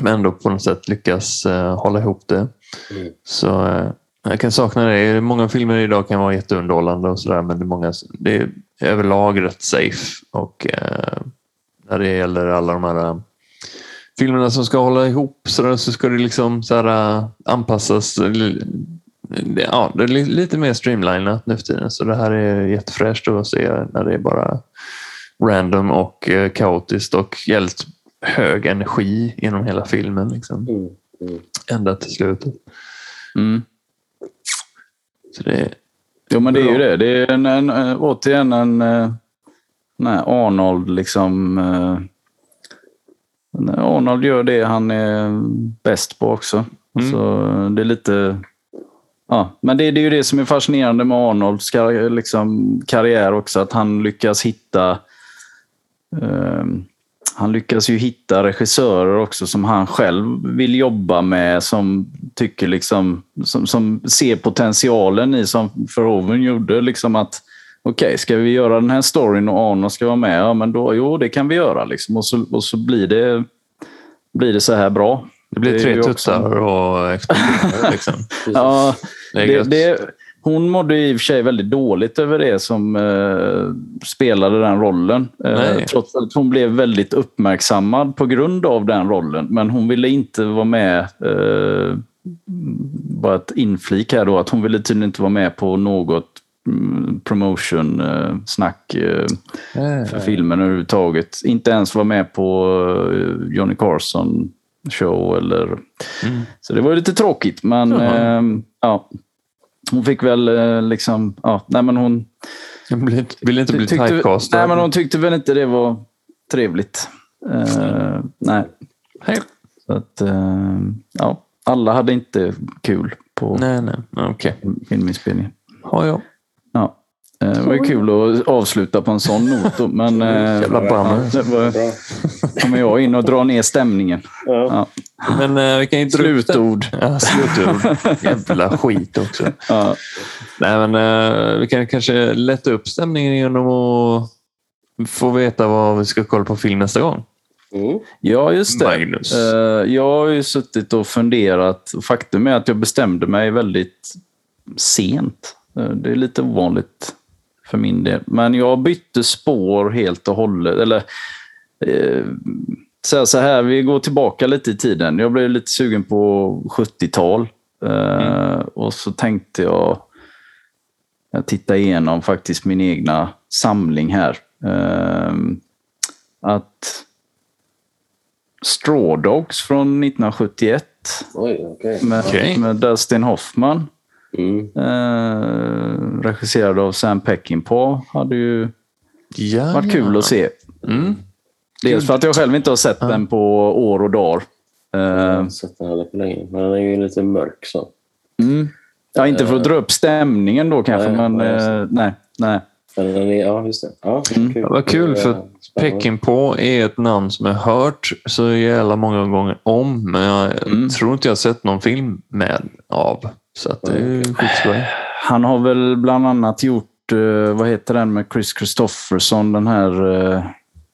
Speaker 3: men ändå på något sätt lyckas eh, hålla ihop det.
Speaker 1: Mm.
Speaker 3: Så eh, jag kan sakna det. Många filmer idag kan vara jätteunderhållande och sådär men det är, många, det är överlag rätt safe och eh, när det gäller alla de här filmerna som ska hålla ihop så, där, så ska det liksom så här, eh, anpassas. det- Ja, det är li- lite mer streamlinat nu för tiden så det här är jättefräscht att se när det är bara random och eh, kaotiskt och jävligt hög energi genom hela filmen. Liksom.
Speaker 1: Mm. Mm.
Speaker 3: Ända till slutet.
Speaker 2: Mm.
Speaker 3: Så det,
Speaker 2: Jo, men det är ju det. Det är en, en, återigen en nej, Arnold liksom. Arnold gör det han är bäst på också.
Speaker 3: Mm.
Speaker 2: Så eh, det är lite... Ja, men det, det är ju det som är fascinerande med Arnolds kar, liksom, karriär också. Att han lyckas hitta... ehm, han lyckas ju hitta regissörer också som han själv vill jobba med. Som tycker liksom, som, som ser potentialen i som Verhoeven gjorde. Liksom att okej, ska vi göra den här storyn och Arnold ska vara med? Ja, men då, jo, det kan vi göra. Liksom. Och, så, och så blir det, blir det så här bra.
Speaker 3: det blir tre tuttar och explosioner. Liksom.
Speaker 2: Ja,
Speaker 3: Det
Speaker 2: det, hon mådde i och för sig väldigt dåligt över det som eh, spelade den rollen. Eh, trots att hon blev väldigt uppmärksammad på grund av den rollen. Men hon ville inte vara med, eh, bara ett inflik här då, att hon ville tydligen inte vara med på något promotion-snack eh, för filmen överhuvudtaget. Inte ens vara med på eh, Johnny Carson show eller...
Speaker 3: Mm.
Speaker 2: Så det var ju lite tråkigt, men eh, ja. Hon fick väl eh, liksom... Ja, nej, men hon...
Speaker 3: Jag vill inte, vill inte bli typecastad.
Speaker 2: Nej, men hon tyckte väl inte det var trevligt. Eh, nej.
Speaker 3: Hej.
Speaker 2: Så att, eh, ja, alla hade inte kul på
Speaker 3: Nej, nej. Okej.
Speaker 2: filminspelningen.
Speaker 3: Jag.
Speaker 2: Ja. Eh, Det var ju kul att avsluta på en sån not. Men eh,
Speaker 3: Jävla bummer.
Speaker 2: det var,
Speaker 1: Bra.
Speaker 2: kommer jag in och drar ner stämningen.
Speaker 1: Ja.
Speaker 2: Ja.
Speaker 3: Men eh, vi kan det.
Speaker 2: Slutord.
Speaker 3: Ja, slutord. Jävla skit också.
Speaker 2: Ja.
Speaker 3: Nej, men eh, vi kan kanske lätta upp stämningen genom att få veta vad vi ska kolla på film nästa gång.
Speaker 1: Mm.
Speaker 2: Ja, just det.
Speaker 3: Magnus.
Speaker 2: Eh, Jag har ju suttit och funderat. Faktum är att jag bestämde mig väldigt sent. Eh, Det är lite ovanligt för min del. Men jag bytte spår helt och hållet. Eller, eh, så här- så här, vi går tillbaka lite i tiden. Jag blev lite sugen på 70-tal. Eh, Och så tänkte jag Jag tittar igenom faktiskt min egna samling här. Ehm, att Straw Dogs från 1971
Speaker 1: Oj, okej.
Speaker 2: med,
Speaker 3: Okej.
Speaker 2: med Dustin Hoffman.
Speaker 1: Mm.
Speaker 2: Eh, regisserad av Sam Peckinpah. Hade ju
Speaker 3: Ja,
Speaker 2: varit kul
Speaker 3: ja.
Speaker 2: att se.
Speaker 3: Mm.
Speaker 2: Dels för att jag själv inte har sett den på år och dagar.
Speaker 1: Jag
Speaker 2: Eh,
Speaker 1: har inte sett den heller på länge. Men den är ju lite mörk så.
Speaker 2: mm. Ja, inte för att dra upp stämningen då kanske,
Speaker 1: Nej,
Speaker 2: men
Speaker 1: nej,
Speaker 2: eh, nej. nej.
Speaker 1: Ja, just det. Ja,
Speaker 2: Mm.
Speaker 1: kul.
Speaker 3: Ja, vad kul, för
Speaker 1: Eh.
Speaker 3: Peckinpah är ett namn som jag hört så jävla många gånger om, men jag
Speaker 2: Mm.
Speaker 3: tror inte jag har sett någon film med av. Så att det är skitskoj.
Speaker 2: Han har väl bland annat gjort, eh, vad heter den med Chris Christopherson, den här eh,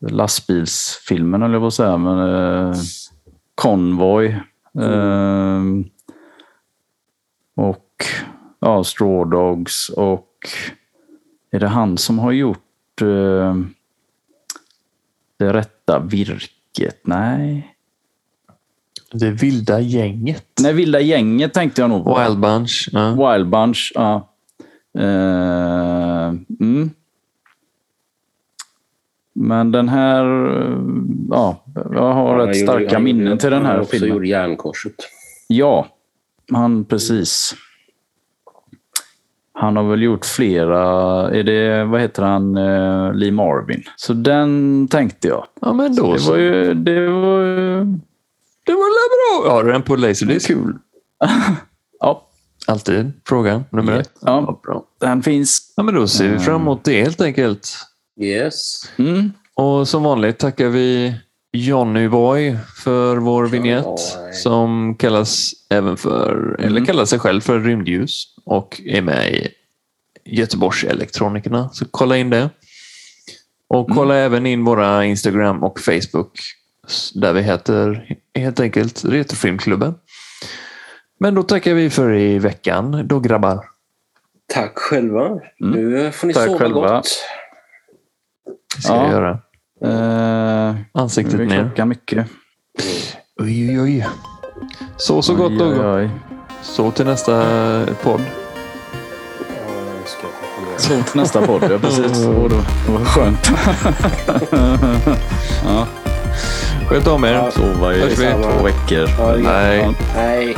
Speaker 2: lastbilsfilmen eller vad säga, men eh, Convoy. Eh, och ja, Straw Dogs och är det han som har gjort Det rätta virket? Nej.
Speaker 3: Det vilda gänget.
Speaker 2: Nej, Vilda gänget tänkte jag nog på.
Speaker 3: Wild Bunch. Ja.
Speaker 2: Wild Bunch, ja. Eh, mm. Men den här, eh, ja, jag har
Speaker 1: Han
Speaker 2: rätt
Speaker 1: gjorde-
Speaker 2: starka
Speaker 1: han
Speaker 2: minnen
Speaker 1: gjorde-
Speaker 2: till den
Speaker 1: Han
Speaker 2: här
Speaker 1: också
Speaker 2: filmen.
Speaker 1: gjort Järnkorset.
Speaker 2: Ja, han precis. Han har väl gjort flera, är det, vad heter han, eh, Lee Marvin. Så den tänkte jag.
Speaker 3: ja, men då
Speaker 2: Det
Speaker 3: så.
Speaker 2: var ju, det var ju,
Speaker 3: Det Har du den på Laserdisc?
Speaker 2: kul. ja,
Speaker 3: Alltid fråga nummer ett.
Speaker 2: Ja.
Speaker 3: bra.
Speaker 2: den finns.
Speaker 3: Ja, men då ser vi fram emot det helt enkelt.
Speaker 1: Yes.
Speaker 2: Mm.
Speaker 3: Och som vanligt tackar vi Johnny Boy för vår vignett som kallas även för, eller kallar sig själv för Rymdljus och är med i Göteborgs Elektronikerna. Så kolla in det. Och kolla även in våra Instagram och Facebook där vi heter helt enkelt Retrofilmklubben. Men då tackar vi för i veckan då grabbar.
Speaker 1: Tack själva. Nu får ni
Speaker 2: Tack
Speaker 1: sova
Speaker 2: själva.
Speaker 1: gott.
Speaker 3: Det ska
Speaker 2: Ja.
Speaker 3: jag göra.
Speaker 2: Eh,
Speaker 3: Ansiktet
Speaker 2: nu är
Speaker 3: ner.
Speaker 2: klockan mycket.
Speaker 3: Oj, oj, oj. Så så gott
Speaker 2: Oj,
Speaker 3: då.
Speaker 2: oj, oj.
Speaker 3: Så till nästa podd.
Speaker 2: Så till nästa podd, ja precis. Och då, vad skönt. ja,
Speaker 3: Sköt om er.
Speaker 2: sova i
Speaker 3: Hörs vi.
Speaker 2: två veckor.
Speaker 1: Ja,
Speaker 3: Nej.
Speaker 2: Ja.
Speaker 1: Hej.